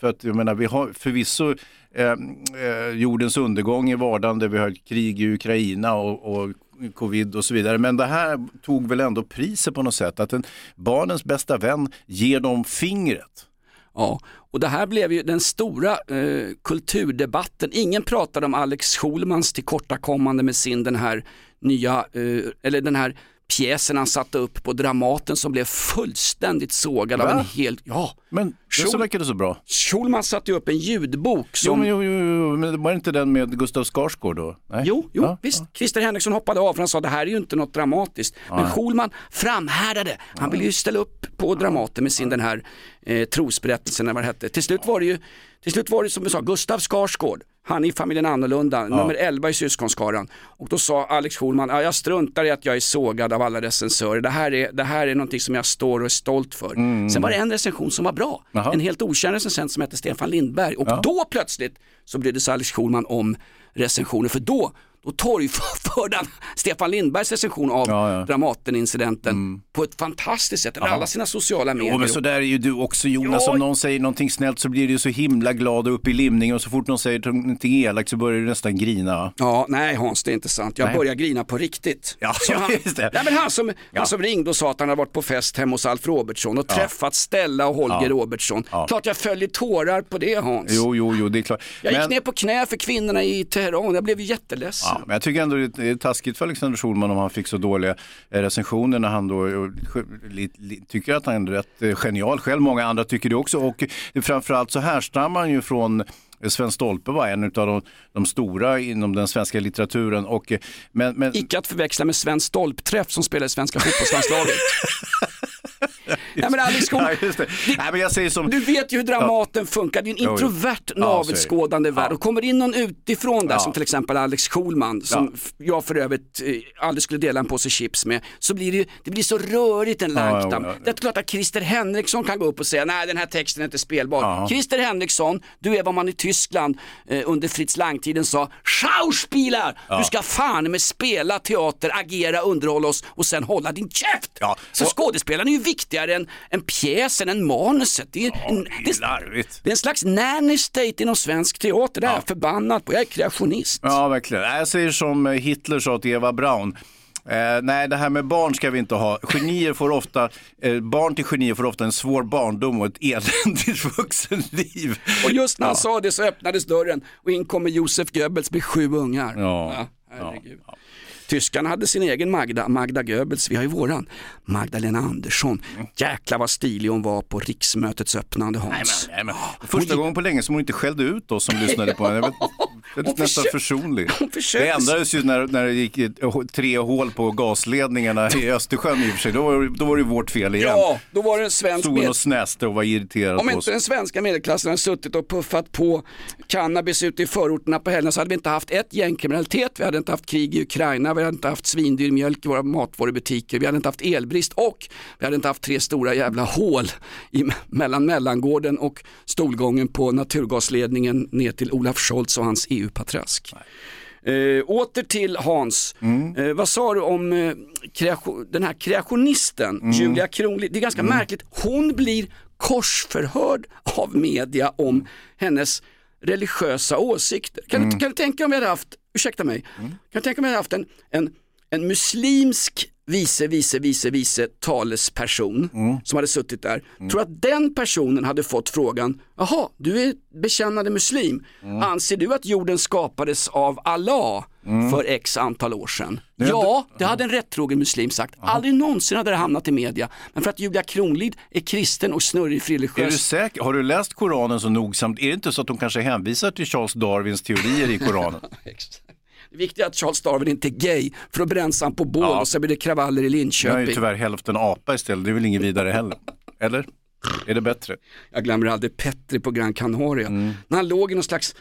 Speaker 3: För att jag menar, vi har förvisso eh, eh, jordens undergång i vardagen, vi har krig i Ukraina och, och covid och så vidare. Men det här tog väl ändå priset på något sätt. Att en, barnens bästa vän ger dem fingret.
Speaker 2: Ja, och det här blev ju den stora eh, kulturdebatten. Ingen pratade om Alex Schulmans tillkortakommande med sin den här nya, eh, eller den här pjäsen han satte upp på Dramaten som blev fullständigt sågad av en hel, ja.
Speaker 3: Men det så det så bra.
Speaker 2: Schulman satte ju upp en ljudbok som
Speaker 3: men, jo, jo, jo, men var det inte den med Gustav Skarsgård då? Nej?
Speaker 2: Jo, jo
Speaker 3: Ja,
Speaker 2: visst. Christer Henriksson hoppade av för han sa det här är ju inte något dramatiskt. Men
Speaker 3: Nej.
Speaker 2: Schulman framhärdade. Han ville ju ställa upp på Dramaten med sin den här eh, trosberättelsen eller vad det hette. Till slut var det ju, till slut var det som du sa, Gustav Skarsgård. Han i familjen Annorlunda, nummer 11 i syskonskaran. Och då sa Alex Schulman, ja, jag struntar i att jag är sågad av alla recensörer. Det här är, det här är någonting som jag står och är stolt för. Sen var det en recension som var bra.
Speaker 3: Jaha.
Speaker 2: En helt okänd recensent som hette Stefan Lindberg. Och
Speaker 3: Ja.
Speaker 2: då plötsligt så brydde sig Alex Schulman om recensioner. För då, då torgförde han Stefan Lindbergs recension av
Speaker 3: Ja, ja.
Speaker 2: Dramaten-incidenten på ett fantastiskt sätt. Över alla sina sociala medier.
Speaker 3: Jo, men så där är ju du också Jonas.
Speaker 2: Ja.
Speaker 3: Om någon säger någonting snällt så blir du så himla glad och upp i limningen och så fort någon säger någonting elakt så börjar du nästan grina.
Speaker 2: Ja, nej Hans, det är inte sant. Jag
Speaker 3: Nej.
Speaker 2: börjar grina på riktigt.
Speaker 3: Ja, ja,
Speaker 2: han,
Speaker 3: det.
Speaker 2: Nej, men han, som,
Speaker 3: Ja.
Speaker 2: han som ringde och sa att han hade varit på fest hemma hos Alf Robertsson och
Speaker 3: Ja.
Speaker 2: träffat Stella och Holger. Robertsson. Klart jag följer tårar på det Hans.
Speaker 3: Jo, jo, jo, det är klart.
Speaker 2: Jag gick
Speaker 3: Men-
Speaker 2: ner på knä för kvinnorna i Teheran, jag blev jätteledsen.
Speaker 3: Ja, men jag tycker ändå det är taskigt för Alexander Schulman om han fick så dåliga eh, recensioner när han då eh, tycker att han är rätt eh, genial själv. Många andra tycker det också och framförallt så härstammar han ju från Sven Stolpe var en av de, de stora inom den svenska litteraturen. Och, men, men,
Speaker 2: Icke att förväxla med Sven Stolpträff som spelar i svenska fotbollslandslaget. Nej men Alex Schulman,
Speaker 3: Ja, just det. Nej, men jag säger som...
Speaker 2: du vet ju hur Dramaten funkar, det är en introvert
Speaker 3: Ja, det.
Speaker 2: navelskådande värld.
Speaker 3: Ja.
Speaker 2: Och kommer in någon utifrån där
Speaker 3: Ja.
Speaker 2: som till exempel Alex Schulman, som
Speaker 3: Ja.
Speaker 2: jag för övrigt eh, aldrig skulle dela en påse chips med, så blir det, ju- det blir så rörigt en
Speaker 3: Ja,
Speaker 2: Lankdam.
Speaker 3: ja, ja.
Speaker 2: Det är klart att Christer Henriksson kan gå upp och säga, nej den här texten är inte spelbar.
Speaker 3: Ja.
Speaker 2: Christer Henriksson, du är vad man i Tyskland eh, under Fritz Lang-tiden sa, Schauspieler! Du ska fan med spela teater, agera, underhålla oss och sen hålla din käft!
Speaker 3: Ja,
Speaker 2: Så skådespelaren är ju viktigare än, än pjäsen, än manuset. Det är, en,
Speaker 3: det är larvigt.
Speaker 2: det är en slags nanny state inom svensk teater, det är jag förbannad på. Jag är kreationist.
Speaker 3: Ja, verkligen. Jag säger som eh, Hitler sa till Eva Braun. Eh, nej, det här med barn ska vi inte ha. Genier får ofta, eh, barn till genier får ofta en svår barndom och ett eländigt vuxenliv.
Speaker 2: Och just när han
Speaker 3: Ja.
Speaker 2: sa det så öppnades dörren och in kommer Josef Goebbels med sju ungar.
Speaker 3: Ja.
Speaker 2: herregud. Tyskarna hade sin egen Magda, Magda Goebbels, vi har ju våran. Magdalena Andersson. Jäklar vad stilig hon var på riksmötets öppnande Hans.
Speaker 3: Nej, men, första gången på länge som hon inte skällde ut oss som lyssnade på henne.
Speaker 2: Hon
Speaker 3: nästan
Speaker 2: försö-
Speaker 3: försonlig.
Speaker 2: hon
Speaker 3: Det ändrades ju när, när det gick tre hål på gasledningarna i Östersjön i och för sig. Då var, då var det vårt fel igen.
Speaker 2: Ja, då var det en svensk
Speaker 3: Stod
Speaker 2: med...
Speaker 3: och snäste och var irriterad
Speaker 2: Om inte den svenska medelklassen hade suttit och puffat på cannabis ute i förorterna på helgen så hade vi inte haft ett gängkriminalitet, vi hade inte haft krig i Ukraina, vi hade inte haft svindyr mjölk i våra matvarubutiker, vi hade inte haft elbrist och vi hade inte haft tre stora jävla hål i, mellan mellangården och stolgången på naturgasledningen ner till Olaf Scholz och hans EU-patrask. Eh, åter till Hans.
Speaker 3: Mm.
Speaker 2: Eh, vad sa du om eh, kreation, den här kreationisten,
Speaker 3: Mm.
Speaker 2: Julia Kronlid? Det är ganska märkligt. Hon blir korsförhörd av media om hennes religiösa åsikter. Kan,
Speaker 3: Mm.
Speaker 2: du, kan du tänka om vi hade haft, ursäkta mig, kan du tänka om vi hade haft en, en, en muslimsk vice, vice, vice, vice talesperson
Speaker 3: Mm.
Speaker 2: som hade suttit där. Tror att den personen hade fått frågan, jaha, du är bekännande muslim.
Speaker 3: Mm.
Speaker 2: Anser du att jorden skapades av Allah för x antal år sedan?
Speaker 3: Nej,
Speaker 2: Ja, det hade en rättrogen muslim sagt. Aldrig någonsin hade det hamnat i media. Men för att Julia Kronlid är kristen och snurrig
Speaker 3: Är du säker? Har du läst Koranen så nogsamt? Är det inte så att de kanske hänvisar till Charles Darwins teorier i Koranen?
Speaker 2: Det viktiga är att Charles Darwin inte är gay, för då bränns han på bål
Speaker 3: Ja.
Speaker 2: och så blir det kravaller i
Speaker 3: Jag är ju
Speaker 2: Linköping.
Speaker 3: tyvärr hälften apa istället, det är väl inget vidare heller. Eller? Är det bättre?
Speaker 2: Jag glömmer aldrig Petri på Gran Canaria.
Speaker 3: Mm.
Speaker 2: När han låg i någon slags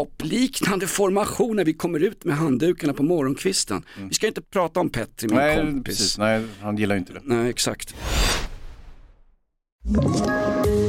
Speaker 2: apliknande formation när vi kommer ut med handdukarna på morgonkvisten. Vi ska inte prata om Petri, min
Speaker 3: Mm. Nej,
Speaker 2: kompis.
Speaker 3: precis. Nej, han gillar ju inte det.
Speaker 2: Nej, exakt.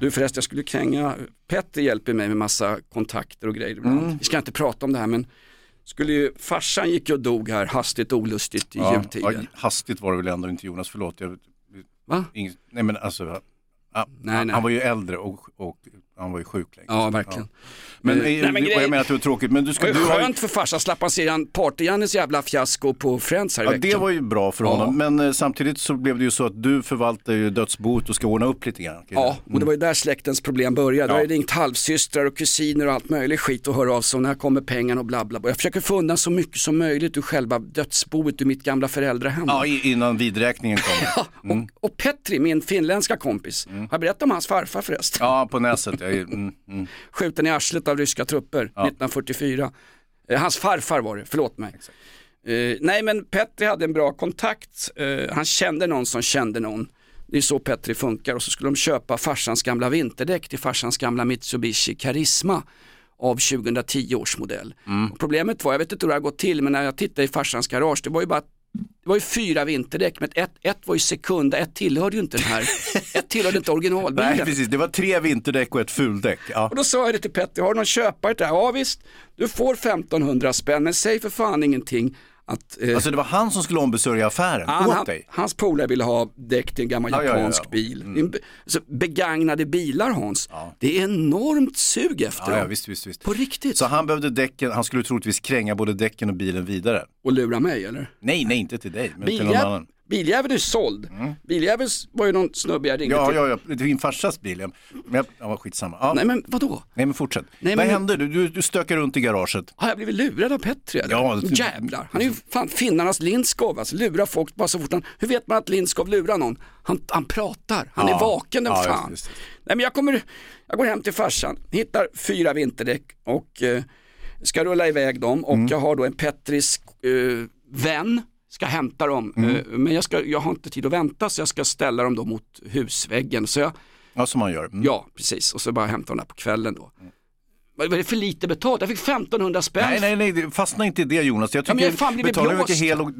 Speaker 2: Du förresten, jag skulle kränga, Petter hjälper mig med massa kontakter och grejer ibland. Vi ska inte prata om det här men skulle ju, farsan gick och dog här hastigt och olustigt i
Speaker 3: Ja,
Speaker 2: jultiden.
Speaker 3: ja, hastigt var det väl ändå inte Jonas, förlåt. Jag,
Speaker 2: Va?
Speaker 3: ing, nej men alltså, ja,
Speaker 2: Nej,
Speaker 3: han,
Speaker 2: nej.
Speaker 3: han var ju äldre och, och han var ju sjuk länge.
Speaker 2: Ja, verkligen.
Speaker 3: Men,
Speaker 2: Eh,
Speaker 3: eh,
Speaker 2: nej, men grej-
Speaker 3: jag menar att det var tråkigt, men du,
Speaker 2: Det
Speaker 3: ska,
Speaker 2: var
Speaker 3: du
Speaker 2: ju
Speaker 3: har
Speaker 2: skönt för farsan, slapp han se Party-Jannes jävla fiasko på Friends här i
Speaker 3: Ja,
Speaker 2: veckan.
Speaker 3: det var ju bra för
Speaker 2: Ja.
Speaker 3: honom, men eh, samtidigt så blev det ju så att du förvaltar ju dödsboet och ska ordna upp lite grann.
Speaker 2: Ja, och det var ju där släktens problem började.
Speaker 3: Ja.
Speaker 2: Jag har ringt halvsystrar och kusiner och allt möjligt skit och hör av sig och när kommer pengarna och bla bla bla. Jag försöker få undan så mycket som möjligt ur själva dödsboet ur mitt gamla föräldrahem.
Speaker 3: Ja, innan vidräkningen kommer.
Speaker 2: Ja, och, och Petri, min finländska kompis, har jag berättat om hans farfar förresten?
Speaker 3: Ja, på näset. Jag, mm, mm.
Speaker 2: Skjuten i arslet av ryska trupper 1944. Eh, hans farfar var det, förlåt mig. Eh, nej men Petri hade en bra kontakt, Eh, han kände någon som kände någon. Det är så Petri funkar och så skulle de köpa farsans gamla vinterdäck till farsans gamla Mitsubishi Karisma av 2010 års modell. Och problemet var, jag vet inte hur det har gått till, men när jag tittade i farsans garage, det var ju bara det var ju fyra vinterdäck, men ett, ett var ju sekunda, ett tillhörde ju inte den här, ett tillhörde inte originalbilen.
Speaker 3: Nej, precis. Det var tre vinterdäck och ett fuldäck. Ja.
Speaker 2: Och då sa jag det till Petter, har du någon köpare till det här? Ja visst, du får 1500 spänn, men säg för fan ingenting att eh,
Speaker 3: Alltså det var han som skulle ombesörja affären
Speaker 2: han,
Speaker 3: åt
Speaker 2: han,
Speaker 3: dig.
Speaker 2: hans polare ville ha däck till en gammal
Speaker 3: Ja, ja, ja,
Speaker 2: japansk
Speaker 3: ja.
Speaker 2: bil. Be- Alltså, begagnade bilar Hans, det är enormt sug efter
Speaker 3: Ja, ja,
Speaker 2: dem.
Speaker 3: visst, visst, visst.
Speaker 2: På riktigt.
Speaker 3: Så han behövde däcken, han skulle troligtvis kränga både däcken och bilen vidare.
Speaker 2: Och lura mig eller?
Speaker 3: Nej, nej, inte till dig, men till någon annan.
Speaker 2: Biljäveln är såld. Biljäveln var ju någon snubbe jag ringde
Speaker 3: Ja,
Speaker 2: till.
Speaker 3: ja, ja, det är din farsas bil. Men jag, ja, skitsamma. Ja.
Speaker 2: Nej men vadå?
Speaker 3: Nej, men fortsätt.
Speaker 2: Nej,
Speaker 3: Vad
Speaker 2: men-
Speaker 3: hände? Du, du, du stökar runt i garaget.
Speaker 2: Har jag blivit lurad av Petri eller?
Speaker 3: Ja, det-
Speaker 2: Jävlar, han är ju fan finnarnas Lindskov, alltså lurar folk bara så fort han, hur vet man att Lindskov lurar någon? Han, han pratar, han
Speaker 3: Ja.
Speaker 2: är vaken den
Speaker 3: Ja,
Speaker 2: fan.
Speaker 3: just just
Speaker 2: Nej men jag kommer, jag går hem till farsan, hittar fyra vinterdäck och eh, ska rulla iväg dem och
Speaker 3: Mm.
Speaker 2: jag har då en Petris eh, vän, ska hämta dem,
Speaker 3: Mm.
Speaker 2: eh, men jag, ska, jag har inte tid att vänta så jag ska ställa dem då mot husväggen. Så jag,
Speaker 3: Ja, som man gör. Mm.
Speaker 2: ja precis, och så bara hämta dem där på kvällen då. Vad var det för lite betalt? Jag fick 1500 spänn.
Speaker 3: Nej, nej, nej, fastna inte i det Jonas. Jag
Speaker 2: Ja, men
Speaker 3: tycker,
Speaker 2: jag har fan blivit blåst.
Speaker 3: hel och,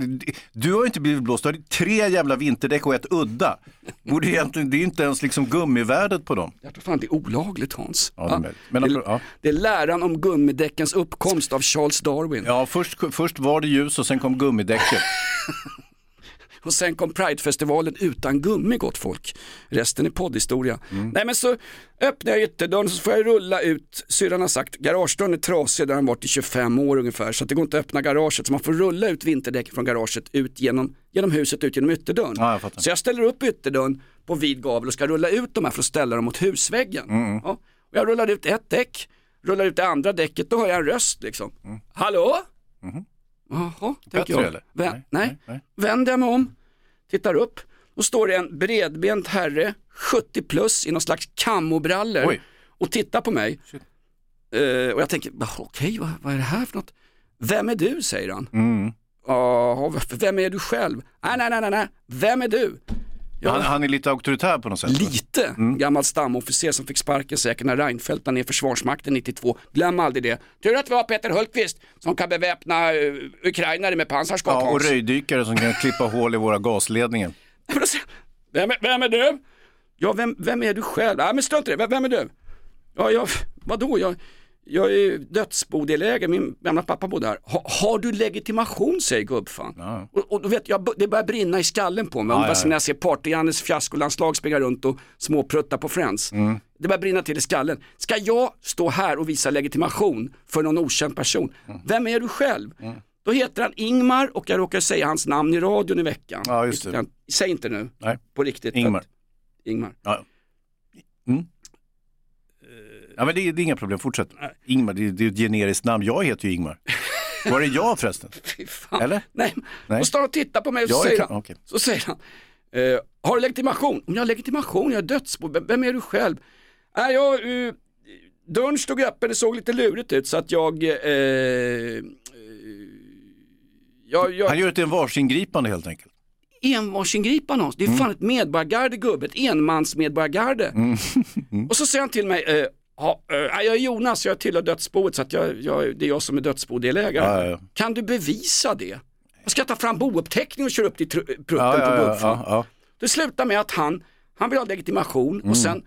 Speaker 3: Du har ju inte blivit blåst, du har tre jävla vinterdäck och ett udda. Borde egentligen, det är inte ens liksom gummivärdet på dem.
Speaker 2: Jag tror fan det är olagligt Hans.
Speaker 3: Ja, det är möjligt. Men
Speaker 2: det,
Speaker 3: ja.
Speaker 2: det är läran om gummidäckens uppkomst av Charles Darwin.
Speaker 3: Ja, först, först var det ljus och sen kom gummidäcket.
Speaker 2: Och sen kom Pridefestivalen utan gummi gott folk. Resten är poddhistoria.
Speaker 3: Mm.
Speaker 2: Nej men så öppnar jag ytterdörren så får jag rulla ut, syrran har sagt garagedörren är trasig, där har den varit i 25 år ungefär så det går inte att öppna garaget så man får rulla ut vinterdäcken från garaget ut genom, genom huset ut genom ytterdörren.
Speaker 3: Ja, jag
Speaker 2: så jag ställer upp ytterdörren på vid gavel och ska rulla ut de här för att ställa dem mot husväggen.
Speaker 3: Mm,
Speaker 2: Ja, och jag rullar ut ett däck, rullar ut det andra däcket, då hör jag en röst liksom. Hallå? Jaha, tänker jag.
Speaker 3: Mm. eller?
Speaker 2: Vä-
Speaker 3: Nej,
Speaker 2: nej,
Speaker 3: nej, nej.
Speaker 2: vänder jag mig om, tittar upp, då står det en bredbent herre, 70 plus i någon slags kammobrallor
Speaker 3: Oj.
Speaker 2: och tittar på mig. Eh, och jag tänker, "Va, okej vad, vad är det här för något? Vem är du? säger han.
Speaker 3: Mm.
Speaker 2: Ja, vem är du själv? Nej, nej, nej, nej. vem är du? Ja,
Speaker 3: Han, han är lite auktoritär på något sätt.
Speaker 2: Lite, gammal stamofficer som fick sparken säkert när Reinfeldt la ner Försvarsmakten 92. Glöm aldrig det. Tur att vi har Peter Hultqvist som kan beväpna uh, ukrainare med pansarskott.
Speaker 3: Ja, och röjdykare som kan klippa hål i våra gasledningar.
Speaker 2: Vem är, vem är du? Ja, vem, vem är du själv? Nej, men strunt i det. Vem, vem är du? Ja, jag, vadå? Jag, jag är dödsbodelägare, min gamla pappa bodde här. Ha, har du legitimation, säger gubbfan.
Speaker 3: Ja.
Speaker 2: Och, och vet jag, det börjar brinna i skallen på mig.
Speaker 3: Ja,
Speaker 2: Ja,
Speaker 3: ja.
Speaker 2: När jag ser Party-Jannes fiaskolandslag springa runt och småprutta på Friends.
Speaker 3: Mm.
Speaker 2: Det börjar brinna till i skallen. Ska jag stå här och visa legitimation för någon okänd person?
Speaker 3: Mm.
Speaker 2: Vem är du själv? Då heter han Ingmar och jag råkar säga hans namn i radion i veckan.
Speaker 3: Ja, just det.
Speaker 2: Säg inte nu,
Speaker 3: Nej.
Speaker 2: på riktigt.
Speaker 3: Ingmar.
Speaker 2: Att- Ingmar.
Speaker 3: Ja. Mm. Ja, men det, är- det är inga problem, fortsätt. Ingmar, det, är- det är ett generiskt namn. Jag heter ju Ingmar. Var är jag förresten?
Speaker 2: Fy fan.
Speaker 3: Eller?
Speaker 2: Nej.
Speaker 3: Nej.
Speaker 2: Och står och tittar på mig och så
Speaker 3: Jag är
Speaker 2: säger,
Speaker 3: kan-
Speaker 2: han,
Speaker 3: okej.
Speaker 2: så säger han, Eh, har du legitimation? Om jag har legitimation, jag är dödsbo, vem- vem är du själv? Nej, jag, eh, dörren stod öppen, det såg lite lurigt ut så att jag... Eh, eh, jag, jag
Speaker 3: Han gör ett envarsingripande helt enkelt.
Speaker 2: envarsingripande. Det är fan ett medborgargarde gubbe, ett enmansmedborgargarde. Och så säger han till mig, eh, ja, eh, jag är Jonas, jag tillhör dödsboet så att jag, jag, det är jag som är dödsbodelägare.
Speaker 3: Ja, ja.
Speaker 2: Kan du bevisa det? Jag ska ta fram bouppteckning och köra upp till tru- prutten på
Speaker 3: ja.
Speaker 2: Det slutar med att han, han vill ha legitimation
Speaker 3: Mm.
Speaker 2: och sen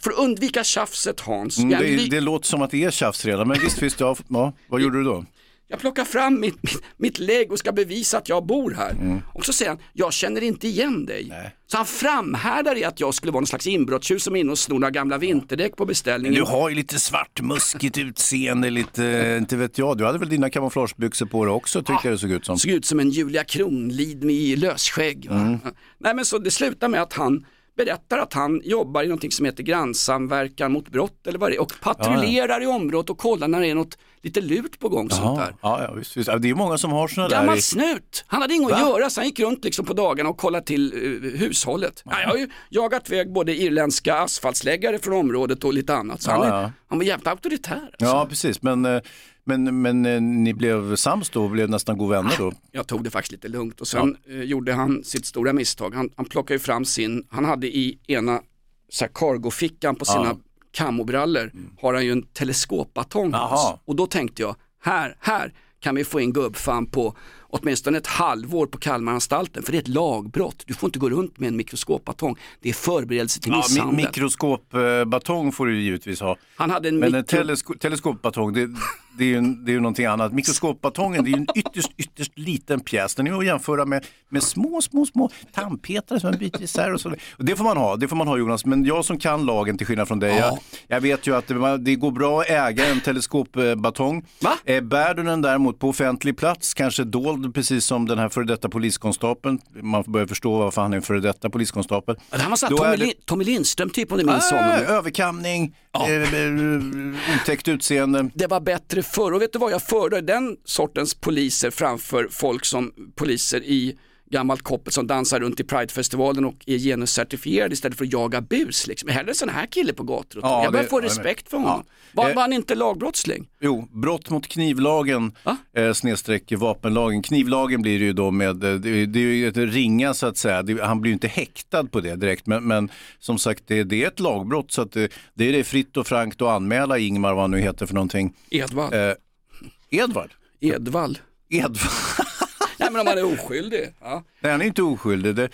Speaker 2: för att undvika tjafset Hans,
Speaker 3: Mm, det, det låter som att det är tjafs redan, men visst, visst, ja, ja. Vad gjorde du då?
Speaker 2: Jag plockar fram mitt, mitt, mitt lägg och ska bevisa att jag bor här.
Speaker 3: Mm.
Speaker 2: Och så säger han, jag känner inte igen dig. Så han framhärdar i att jag skulle vara någon slags inbrottstjuv som är inne och snor några gamla vinterdäck på beställningen.
Speaker 3: Du har ju lite svart, muskigt utseende, lite, inte vet jag. Du hade väl dina kamouflagebyxor på dig också, tyckte jag det såg ut som.
Speaker 2: Såg ut som en Julia Kronlid med lösskägg.
Speaker 3: Mm.
Speaker 2: Nej men så det slutar med att han berättar att han jobbar i någonting som heter grannsamverkan mot brott eller vad det är och patrullerar i området och kollar när det är något lite lurt på gång. Sånt där.
Speaker 3: Ja, ja, visst, visst. Ja, Det är många som har sådana där.
Speaker 2: Gammal
Speaker 3: i-
Speaker 2: snut. Han hade inget att
Speaker 3: Va?
Speaker 2: göra så han gick runt liksom på dagarna och kollade till eh, hushållet. Ja, jag har ju jagat iväg både irländska asfaltsläggare från området och lite annat. Så
Speaker 3: Ja,
Speaker 2: han, är,
Speaker 3: ja.
Speaker 2: han var jävligt auktoritär.
Speaker 3: Ja, precis. Men, eh, men, men eh, ni blev sams då och blev nästan god vänner då?
Speaker 2: Jag tog det faktiskt lite lugnt och sen eh, gjorde han sitt stora misstag. Han, han plockade ju fram sin, han hade i ena så här, cargofickan på sina
Speaker 3: Ja. Mm.
Speaker 2: har han ju en teleskopbatong.
Speaker 3: Jaha.
Speaker 2: Och då tänkte jag, här, här kan vi få in gubbfan på åtminstone ett halvår på Kalmaranstalten för det är ett lagbrott. Du får inte gå runt med en mikroskopbatong. Det är förberedelse till
Speaker 3: Ja, mi-
Speaker 2: misshandel.
Speaker 3: mikroskopbatong får du ju givetvis ha.
Speaker 2: Han hade en
Speaker 3: Men en telesko- teleskopbatong, det, det är ju det är ju någonting annat. Mikroskopbatongen, det är ju en ytterst, ytterst liten pjäs. Den är att jämföra med, med små, små, små tandpetare som man byter isär och så. Och det får man ha, det får man ha Jonas. Men jag som kan lagen till skillnad från dig, jag, jag vet ju att det, det går bra att äga en teleskopbatong. Eh, bär du den däremot på offentlig plats, kanske dold precis som den här före detta poliskonstapeln, man börjar förstå varför han är en före detta poliskonstapel.
Speaker 2: Ja, Det här var Tommy,
Speaker 3: det-
Speaker 2: Tommy Lindström typ om du minns
Speaker 3: Ah,
Speaker 2: honom.
Speaker 3: överkamning, eh, eh, otäckt utseende.
Speaker 2: Det var bättre förr. Och vet du vad? Jag föredrar den sortens poliser framför folk som poliser i gammalt koppel som dansar runt i Pridefestivalen och är genuscertifierade istället för att jaga bus. Liksom. Hellre sån här kille på gator och.
Speaker 3: Ja,
Speaker 2: Jag börjar
Speaker 3: det-
Speaker 2: få respekt för honom.
Speaker 3: ja.
Speaker 2: Var,
Speaker 3: Eh,
Speaker 2: var han inte lagbrottsling?
Speaker 3: Jo, brott mot knivlagen eh, snedstreck vapenlagen. Knivlagen blir det ju då med, eh, det, det är ju ett ringa så att säga, det, han blir ju inte häktad på det direkt men, men som sagt det, det är ett lagbrott så att det, det är det fritt och frankt att anmäla Ingmar vad han nu heter för någonting.
Speaker 2: Edvard.
Speaker 3: Eh, Edvard?
Speaker 2: Edvald.
Speaker 3: Edvard.
Speaker 2: Nej men om han är oskyldig. Ja.
Speaker 3: Nej, han är inte oskyldig. Det,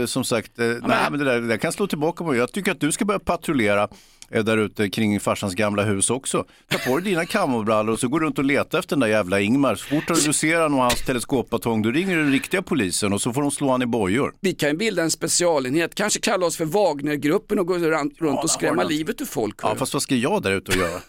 Speaker 3: eh, som sagt, eh, nej, men det, där, det där kan slå tillbaka på mig. Jag tycker att du ska börja patrullera eh, där ute kring farsans gamla hus också. Ta på dig dina kamobrallor och så går du runt och letar efter den där jävla Ingmar. Så fort du ser honom och hans teleskopbatong, då ringer du den riktiga polisen och så får de slå han i bojor.
Speaker 2: Vi kan ju bilda en specialenhet, kanske kalla oss för Wagnergruppen och gå runt och skrämma livet ur folk.
Speaker 3: Ja, fast vad ska jag där ute och göra?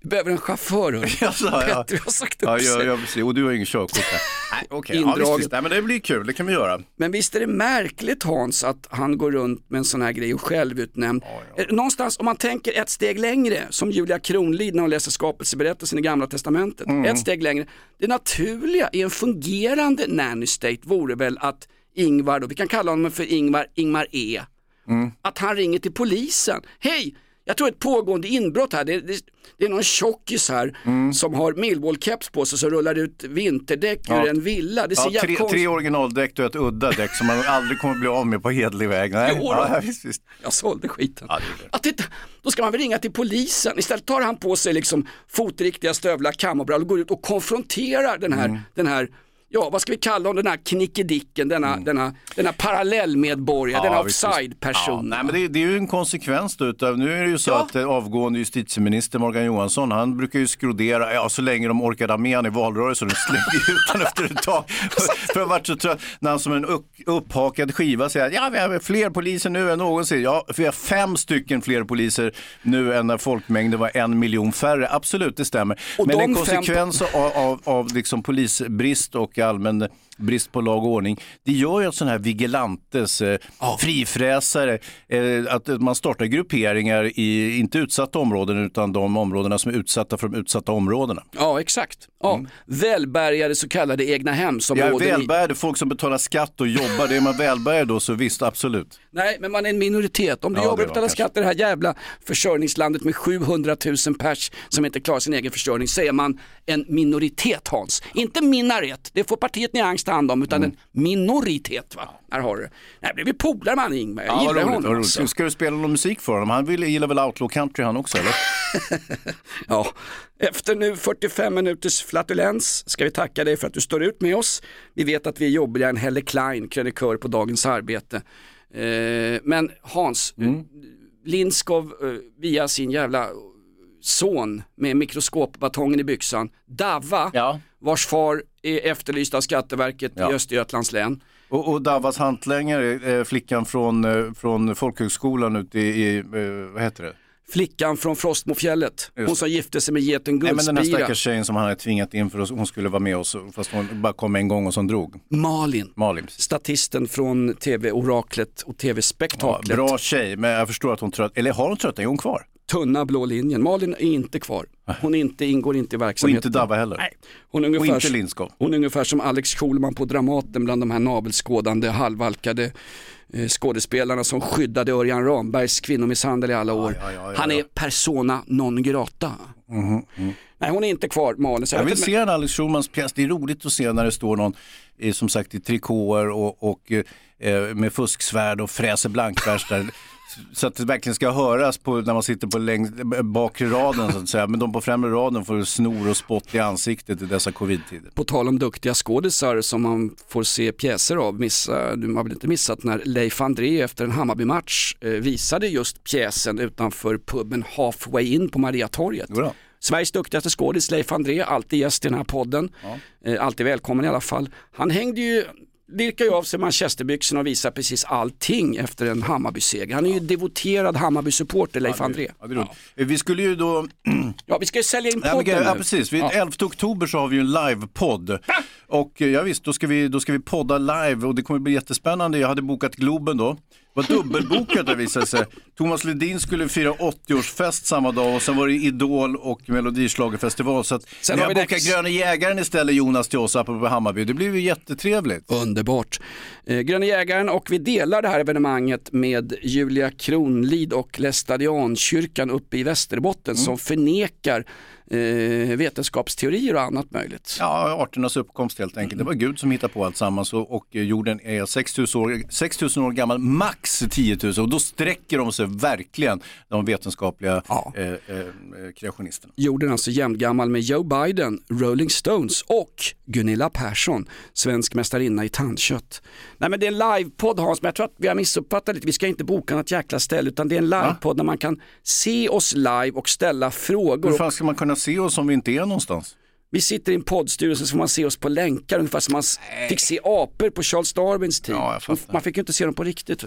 Speaker 2: Vi behöver en chaufför. hörru.
Speaker 3: Alltså, ja.
Speaker 2: Har sagt upp
Speaker 3: Ja, ja, ja, precis. Och du har ingen körkort. Nej, okej. Ja, visst. Nej, men det blir kul, det kan vi göra.
Speaker 2: Men visst är det märkligt Hans att han går runt med en sån här grej och självutnämnd. Eh, Någonstans om man tänker ett steg längre, som Julia Kronlid när hon läser skapelseberättelsen i Gamla Testamentet.
Speaker 3: Mm.
Speaker 2: Ett steg längre. Det naturliga i en fungerande nanny state vore väl att Ingvar, då, vi kan kalla honom för Ingvar, Ingvar E.
Speaker 3: Mm.
Speaker 2: Att han ringer till polisen. Hej! Jag tror ett pågående inbrott här. Det, det, det är någon tjockis här som har Millwall-keps på sig som rullar ut vinterdäck
Speaker 3: Mm. Ja.
Speaker 2: ur en villa. Det ser
Speaker 3: Ja, tre, tre originaldäck och ett udda däck som man aldrig kommer bli av med på hedlig väg. Nej.
Speaker 2: Jo.
Speaker 3: Ja, visst, visst.
Speaker 2: Jag sålde skiten.
Speaker 3: Ja, det.
Speaker 2: Att titta, då ska man väl ringa till polisen. Istället tar han på sig liksom fotriktiga stövlar, kamobrallor och går ut och konfronterar den här,
Speaker 3: Mm.
Speaker 2: den här ja vad ska vi kalla honom, den här knickedicken, denna, denna, denna parallellmedborgare, denna
Speaker 3: Mm. visst, visst.
Speaker 2: offside-person.
Speaker 3: Ja, nej, men det, det är ju en konsekvens då utav, nu är det ju så
Speaker 2: Ja.
Speaker 3: att eh, avgående justitieminister Morgan Johansson, han brukar ju skrodera, ja så länge de orkade med han i valrörelsen, de slängde ut honom efter ett tag. För jag varit så trött, när han som en upp, upphakad skiva säger, ja vi har fler poliser nu än någonsin. Ja, vi har fem stycken fler poliser nu än när folkmängden var en miljon färre. Absolut, det stämmer.
Speaker 2: Och
Speaker 3: Men en
Speaker 2: fem-
Speaker 3: konsekvens av, av, av liksom polisbrist och allmän brist på lag och ordning. Det gör ju att sådana här vigilantes, eh, frifräsare, eh, att man startar grupperingar i, inte utsatta områden, utan de områdena som är utsatta för de utsatta områdena.
Speaker 2: Ja, exakt. Ja. Välbärgade så kallade egna
Speaker 3: är
Speaker 2: hemsområden. i-
Speaker 3: välbärgade, folk som betalar skatt och jobbar, det är man välbärgad då så visst, absolut.
Speaker 2: Nej, men man är en minoritet. Om du
Speaker 3: Ja,
Speaker 2: jobbar och betalar
Speaker 3: kanske.
Speaker 2: skatt i det här jävla försörjningslandet med 700 000 pers som inte klarar sin egen försörjning så är man en minoritet Hans. Inte minaret, det får partiet Nyans ta hand om, utan en minoritet. Va? Här har du. Nej, blir vi polare med han Ingmar. Jag
Speaker 3: Ja,
Speaker 2: gillar
Speaker 3: roligt,
Speaker 2: honom. Alltså.
Speaker 3: Ska du spela någon musik för honom? Han vill, gillar väl outlaw country han också eller?
Speaker 2: Ja. Efter nu 45 minuters flatulens ska vi tacka dig för att du står ut med oss. Vi vet att vi är jobbigare än Helle Klein, krönikör på Dagens Arbete. Eh, men Hans, mm. Lindskov eh, via sin jävla son med mikroskopbatongen i byxan, Dava,
Speaker 3: Ja.
Speaker 2: vars far är efterlyst av Skatteverket
Speaker 3: Ja.
Speaker 2: i Östergötlands län.
Speaker 3: Och, och Davas hantlängare, eh, flickan från, eh, från folkhögskolan ute i, i eh, vad heter det?
Speaker 2: Flickan från Frostmofjället, hon som gifte sig med geten
Speaker 3: Nej men den här
Speaker 2: Guldspira.
Speaker 3: stackars tjejen som han hade tvingat in för att hon skulle vara med oss, fast hon bara kom en gång och som drog.
Speaker 2: Malin,
Speaker 3: Malin.
Speaker 2: statisten från tv-oraklet och
Speaker 3: Ja,
Speaker 2: tv-spektaklet.
Speaker 3: bra tjej, men jag förstår att hon trött, eller har hon trött? Är hon kvar?
Speaker 2: Tunna blå linjen. Malin är inte kvar. Hon inte, ingår inte i
Speaker 3: Och
Speaker 2: verksamheten.
Speaker 3: inte Dava heller?
Speaker 2: Nej. Hon är,
Speaker 3: Och
Speaker 2: ungefär,
Speaker 3: inte Lindskov?
Speaker 2: hon är ungefär som Alex Schulman på Dramaten bland de här navelskådande, halvalkade eh, skådespelarna som skyddade Örjan Rambergs kvinnomisshandel i alla år.
Speaker 3: ja, ja, ja,
Speaker 2: Han är persona non grata. Nej, hon är inte kvar, Malin.
Speaker 3: Jag vill se en Alex Schulmans pjäs, det är roligt att se när det står någon eh, som sagt i trikåer och, och eh, med fusksvärd och fräser blankvers där. Så att det verkligen ska höras på, när man sitter på längst, bakre raden så att säga. Men de på främre raden får snor och spott i ansiktet i dessa covid-tider.
Speaker 2: På tal om duktiga skådisar som man får se pjäser av, missa, du har väl inte missat när Leif André efter en Hammarby-match eh, visade just pjäsen utanför puben Halfway In på Mariatorget.
Speaker 3: Jodå.
Speaker 2: Sveriges duktigaste skådis Leif André, alltid gäst i den här podden, eh, alltid välkommen i alla fall. Han hängde ju Lirkar ju av sig manchesterbyxorna och visar precis allting efter en Hammarby-seger. Han är ju devoterad Hammarby-supporter, Leif André.
Speaker 3: Ja, det är roligt. Eh, Vi skulle ju då
Speaker 2: Ja, vi ska ju sälja in
Speaker 3: Ja,
Speaker 2: podden
Speaker 3: men, ja precis, Vid
Speaker 2: Ja.
Speaker 3: 11 oktober så har vi ju en livepodd. Och eh, ja, visst, då ska, vi, då ska vi podda live och det kommer bli jättespännande. Jag hade bokat Globen då. Var dubbelbokat det visade sig. Thomas Ledin skulle fira 80-årsfest samma dag och sen var det Idol och Melodischlagerfestival. Så att
Speaker 2: Sen
Speaker 3: ni
Speaker 2: har
Speaker 3: bokat
Speaker 2: Dex.
Speaker 3: Gröna Jägaren istället Jonas till oss apropå Hammarby. Det blir ju jättetrevligt.
Speaker 2: Underbart. Eh, Gröna Jägaren och vi delar det här evenemanget med Julia Kronlid och Lästadiankyrkan uppe i Västerbotten som förnekar eh, vetenskapsteorier och annat möjligt.
Speaker 3: Ja, arternas uppkomst helt enkelt. Det var Gud som hittade på allt sammans och, och jorden är 6000 år, 6000 år gammal, max 10 000 och då sträcker de sig verkligen, de vetenskapliga
Speaker 2: Ja.
Speaker 3: eh, eh, kreationisterna.
Speaker 2: Jorden är alltså jämngammal med Joe Biden, Rolling Stones och Gunilla Persson, svensk mästarinna i tandkött. Nej men det är en livepodd Hans, men jag tror att vi har missuppfattat lite. Vi ska inte boka något jäkla ställe utan det är en livepodd där man kan se oss live och ställa frågor.
Speaker 3: Hur fan ska man kunna se oss om vi inte är någonstans?
Speaker 2: Vi sitter i en poddstyrelse så får man se oss på länkar ungefär som man s- fick se apor på Charles Darwins tid.
Speaker 3: Ja,
Speaker 2: man fick ju inte se dem på riktigt.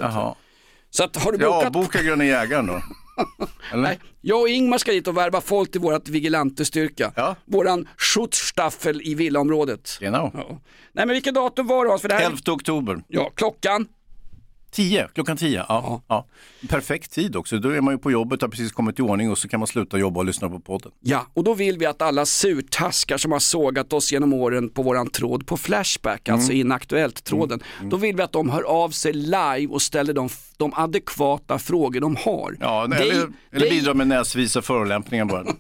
Speaker 2: Så att, har du
Speaker 3: Ja,
Speaker 2: bokat?
Speaker 3: boka Gröna Jägaren då. Eller?
Speaker 2: Nej, jag och Ingmar ska dit och värva folk till vårat vigilantestyrka.
Speaker 3: Ja.
Speaker 2: Våran Schutzstaffel i villaområdet.
Speaker 3: Genau.
Speaker 2: Ja. Nej men vilket datum var det Hans? För det här...
Speaker 3: 11 oktober.
Speaker 2: Ja, klockan.
Speaker 3: 10, klockan 10. Ja, ja. Perfekt tid också. Då är man ju på jobbet, har precis kommit i ordning och så kan man sluta jobba och lyssna på podden.
Speaker 2: Ja, och då vill vi att alla surtaskar som har sågat oss genom åren på våran tråd på Flashback, alltså
Speaker 3: Mm.
Speaker 2: Inaktuellt-tråden, då vill vi att de hör av sig live och ställer de, de adekvata frågor de har.
Speaker 3: Ja,
Speaker 2: Det-
Speaker 3: eller, eller
Speaker 2: det-
Speaker 3: bidra med näsvisa förolämpningar bara.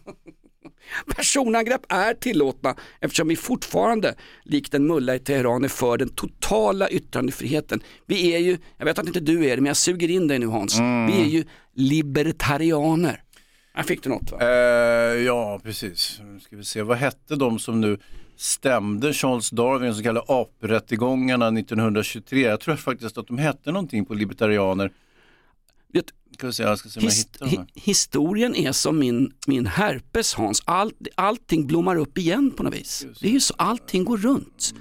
Speaker 2: Personangrepp är tillåtna eftersom vi fortfarande, likt en mulla i Teheran, är för den totala yttrandefriheten. Vi är ju, jag vet att inte du är det, men jag suger in dig nu Hans.
Speaker 3: Mm.
Speaker 2: Vi är ju libertarianer. Här fick du något va?
Speaker 3: Eh, ja, precis. Nu ska vi se. Vad hette de som nu stämde Charles Darwin, så kallade aprättegångarna 1923? Jag tror faktiskt att de hette någonting på libertarianer.
Speaker 2: Vet, his, hi, historien är som min, min herpes Hans, All, allting blommar upp igen på något vis. Det är ju så, allting går runt.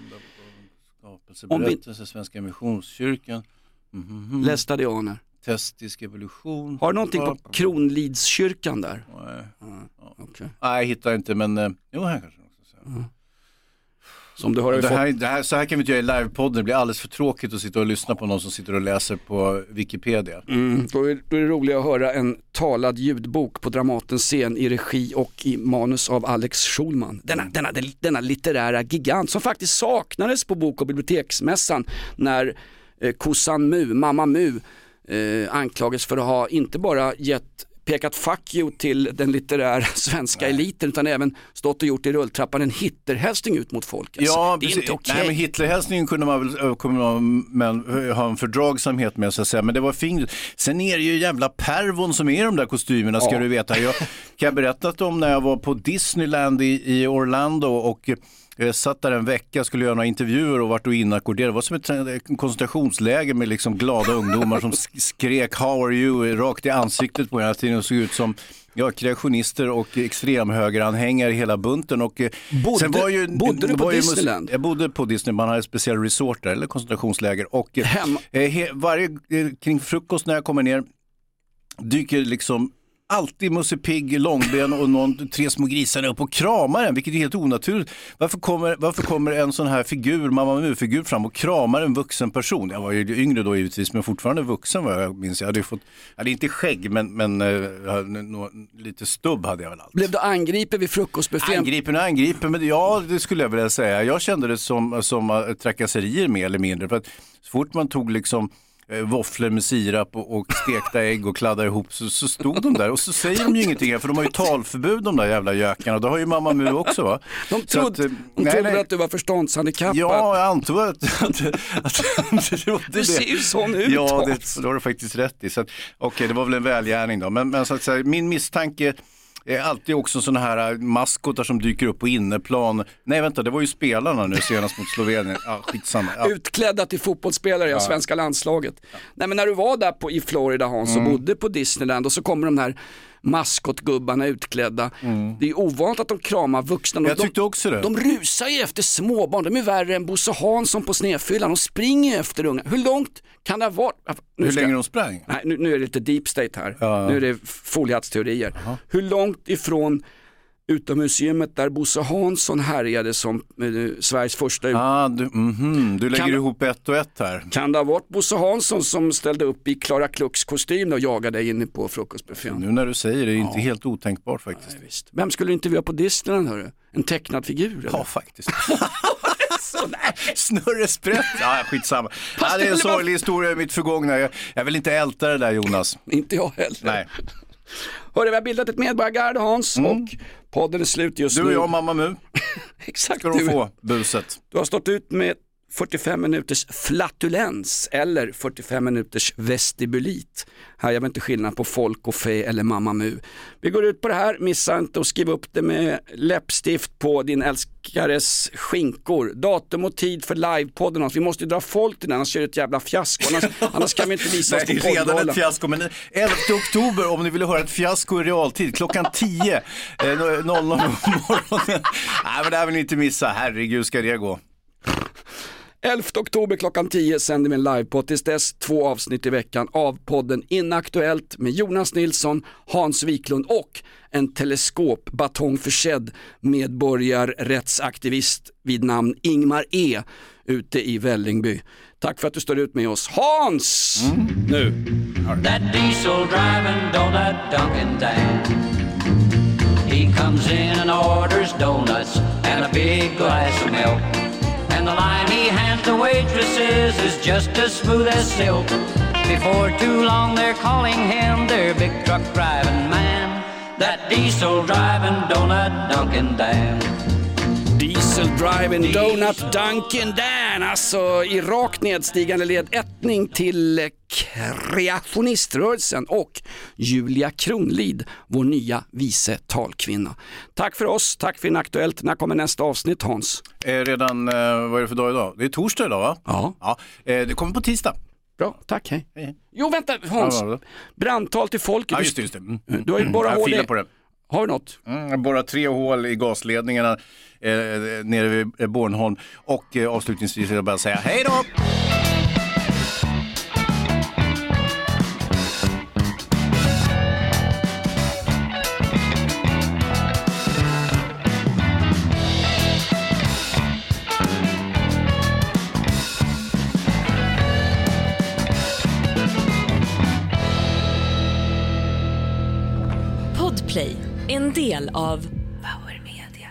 Speaker 3: Skapelseberättelse, Svenska Missionskyrkan,
Speaker 2: Lästadianer.
Speaker 3: testisk evolution.
Speaker 2: Har du någonting på Kronlidskyrkan där?
Speaker 3: Nej,
Speaker 2: Okej.
Speaker 3: Nej, jag hittar inte men, eh, jo här kanske. också, så.
Speaker 2: Som du hör
Speaker 3: Det
Speaker 2: fått
Speaker 3: här, det här, så här kan vi inte göra i livepodden, det blir alldeles för tråkigt att sitta och lyssna på någon som sitter och läser på Wikipedia.
Speaker 2: Mm, då, är, då är det roligt att höra en talad ljudbok på Dramatens scen i regi och i manus av Alex Schulman. Denna, denna, denna litterära gigant som faktiskt saknades på bok och biblioteksmässan när eh, kossan Mu, mamma Mu, eh, anklagades för att ha inte bara gett pekat fuck you till den litterära svenska eliten utan även stått och gjort i rulltrappan en Hitlerhälsning ut mot folket.
Speaker 3: Ja,
Speaker 2: det är
Speaker 3: precis.
Speaker 2: inte.
Speaker 3: Nej, men Hitlerhälsningen kunde man väl eh, kunde man, men, eh, ha en fördragsamhet med så att säga, men det var fint. Sen är det ju jävla pervon som är i de där kostymerna ska
Speaker 2: Ja.
Speaker 3: du veta. Jag kan jag berättat om när jag var på Disneyland i, i Orlando och eh, satt där en vecka, skulle göra några intervjuer och vart och inackorderad. Det var som ett eh, koncentrationsläger med liksom glada ungdomar som sk- skrek “How are you?” rakt i ansiktet på hela tiden och såg ut som Ja, kreationister och extremhögeranhängare i hela bunten. Och, eh,
Speaker 2: Bodde- bodde du på
Speaker 3: var ju
Speaker 2: Disneyland?
Speaker 3: Jag bodde på Disney, man hade speciella resort där, eller koncentrationsläger. Och
Speaker 2: Hem-
Speaker 3: eh, he, varje, eh, kring frukost när jag kommer ner dyker liksom alltid Musse Pigg, Långben och någon, tre små grisar upp och kramar en, vilket är helt onaturligt. Varför kommer, varför kommer en sån här figur, Mamma Mu-figur fram och kramar en vuxen person? Jag var ju yngre då givetvis, men fortfarande vuxen vad jag minns. Jag hade fått, jag hade inte skägg, men, men eh, lite stubb hade jag väl alltid.
Speaker 2: Blev du angripen vid frukostbuffén?
Speaker 3: Angripen och angripen, men ja det skulle jag vilja säga. Jag kände det som, som eh, trakasserier mer eller mindre. För att så fort man tog liksom våfflor med sirap och, och stekta ägg och kladdade ihop så, så stod de där och så säger de ju ingenting för de har ju talförbud de där jävla gökarna. Det har ju mamma Mu också va?
Speaker 2: De
Speaker 3: Så
Speaker 2: trodde,
Speaker 3: att, eh,
Speaker 2: de trodde
Speaker 3: nej.
Speaker 2: att du var förståndshandikappad.
Speaker 3: Ja, jag antog att, att, att, det trodde
Speaker 2: Du
Speaker 3: det.
Speaker 2: ser ju sån ut,
Speaker 3: Ja, det, det har du faktiskt rätt i. Okej, det var väl en välgärning då. Men, men så att säga, min misstanke är alltid också sådana här äh, maskotar som dyker upp på inneplan. Nej, vänta, det var ju spelarna nu senast mot Slovenien. Ja, skitsamma. Ja.
Speaker 2: Utklädda till fotbollsspelare i svenska landslaget. Nej men när du var där på, i Florida Hans och
Speaker 3: Mm.
Speaker 2: bodde på Disneyland och så kommer de här maskotgubbarna utklädda. Det är ovanligt att de kramar vuxna.
Speaker 3: Mm. Jag
Speaker 2: de,
Speaker 3: tyckte också det.
Speaker 2: De rusar ju efter småbarn, de är värre än Bosse Hansson på snedfyllan. De springer efter unga. Hur långt kan det ha varit? Nu
Speaker 3: Hur
Speaker 2: ska-
Speaker 3: länge de sprang?
Speaker 2: Nej, nu, nu är det lite deep state här.
Speaker 3: Ja.
Speaker 2: Nu är det foliehattsteorier. Hur långt ifrån utomhusgymmet där Bosse Hansson härjade som eh, Sveriges första
Speaker 3: Ah, du, mhm, du lägger
Speaker 2: Kan-
Speaker 3: ihop ett och ett här.
Speaker 2: Kan det ha varit Bosse Hansson som ställde upp i Klara Klux kostym och jagade dig inne på frukostbuffén?
Speaker 3: Nu när du säger det, är inte helt otänkbart faktiskt.
Speaker 2: Visst. Vem skulle du intervjua på Disneyland hörru? En tecknad figur eller?
Speaker 3: Ja, faktiskt. Snurre Sprätt. Ja, skitsamma. Ja, det är en sorglig historia i mitt förgångna. Jag, jag vill inte älta det där Jonas.
Speaker 2: Inte jag heller.
Speaker 3: Nej.
Speaker 2: Hörru, vi har bildat ett medborgargarde Hans och podden är slut just
Speaker 3: Mm. Du och
Speaker 2: nu.
Speaker 3: jag, mamma Mu,
Speaker 2: Exakt
Speaker 3: ska
Speaker 2: du.
Speaker 3: få buset.
Speaker 2: Du har stått ut med 45 minuters flatulens eller 45 minuters vestibulit. Här gör vi inte skillnad på folk och fe eller mamma mu. Vi går ut på det här, missa inte att skriva upp det med läppstift på din älskares skinkor. Datum och tid för livepodden. Vi måste ju dra folk till den, annars är det ett jävla fiasko. Annars, annars kan vi inte visa oss
Speaker 3: Det
Speaker 2: på
Speaker 3: är redan ett fiasko, men 11 oktober om ni vill höra ett fiasko i realtid, klockan 10, eh, 00 på morgonen. Nej, men det här vill ni inte missa, herregud ska det gå.
Speaker 2: 11 oktober klockan 10 sänder vi en livepodd. Tills dess två avsnitt i veckan av podden Inaktuellt med Jonas Nilsson, Hans Wiklund och en teleskopbatongförsedd medborgarrättsaktivist vid namn Ingmar E ute i Vällingby. Tack för att du står ut med oss. Hans! Nu!
Speaker 6: That diesel driving donut Dunkin' Dan. He comes in and orders donuts and a big glass of milk. And the line he hands the waitresses is just as smooth as silk. Before too long they're calling him their big truck driving man. That diesel driving donut Dunkin' Dan.
Speaker 2: Diesel Driving Donut Dunkin' Dan, alltså i rakt nedstigande led ättning till kreationiströrelsen och Julia Kronlid, vår nya vice talkvinna. Tack för oss, tack för Inaktuellt. När kommer nästa avsnitt Hans?
Speaker 3: Eh, redan, eh, vad är det för dag idag? Det är torsdag idag va?
Speaker 2: Ja.
Speaker 3: ja eh, det kommer på tisdag.
Speaker 2: Bra, tack, hej.
Speaker 3: hej.
Speaker 2: Jo vänta Hans,
Speaker 3: Ja,
Speaker 2: brandtal till folket.
Speaker 3: Ja, just det. Just det. Mm.
Speaker 2: Du har ju bara
Speaker 3: Jag
Speaker 2: hål
Speaker 3: filar
Speaker 2: i...
Speaker 3: på det.
Speaker 2: Har vi något?
Speaker 3: Mm, bara tre hål i gasledningarna eh, nere vid Bornholm. Och eh, avslutningsvis vill jag bara säga hej då!
Speaker 7: En del av
Speaker 8: Power Media.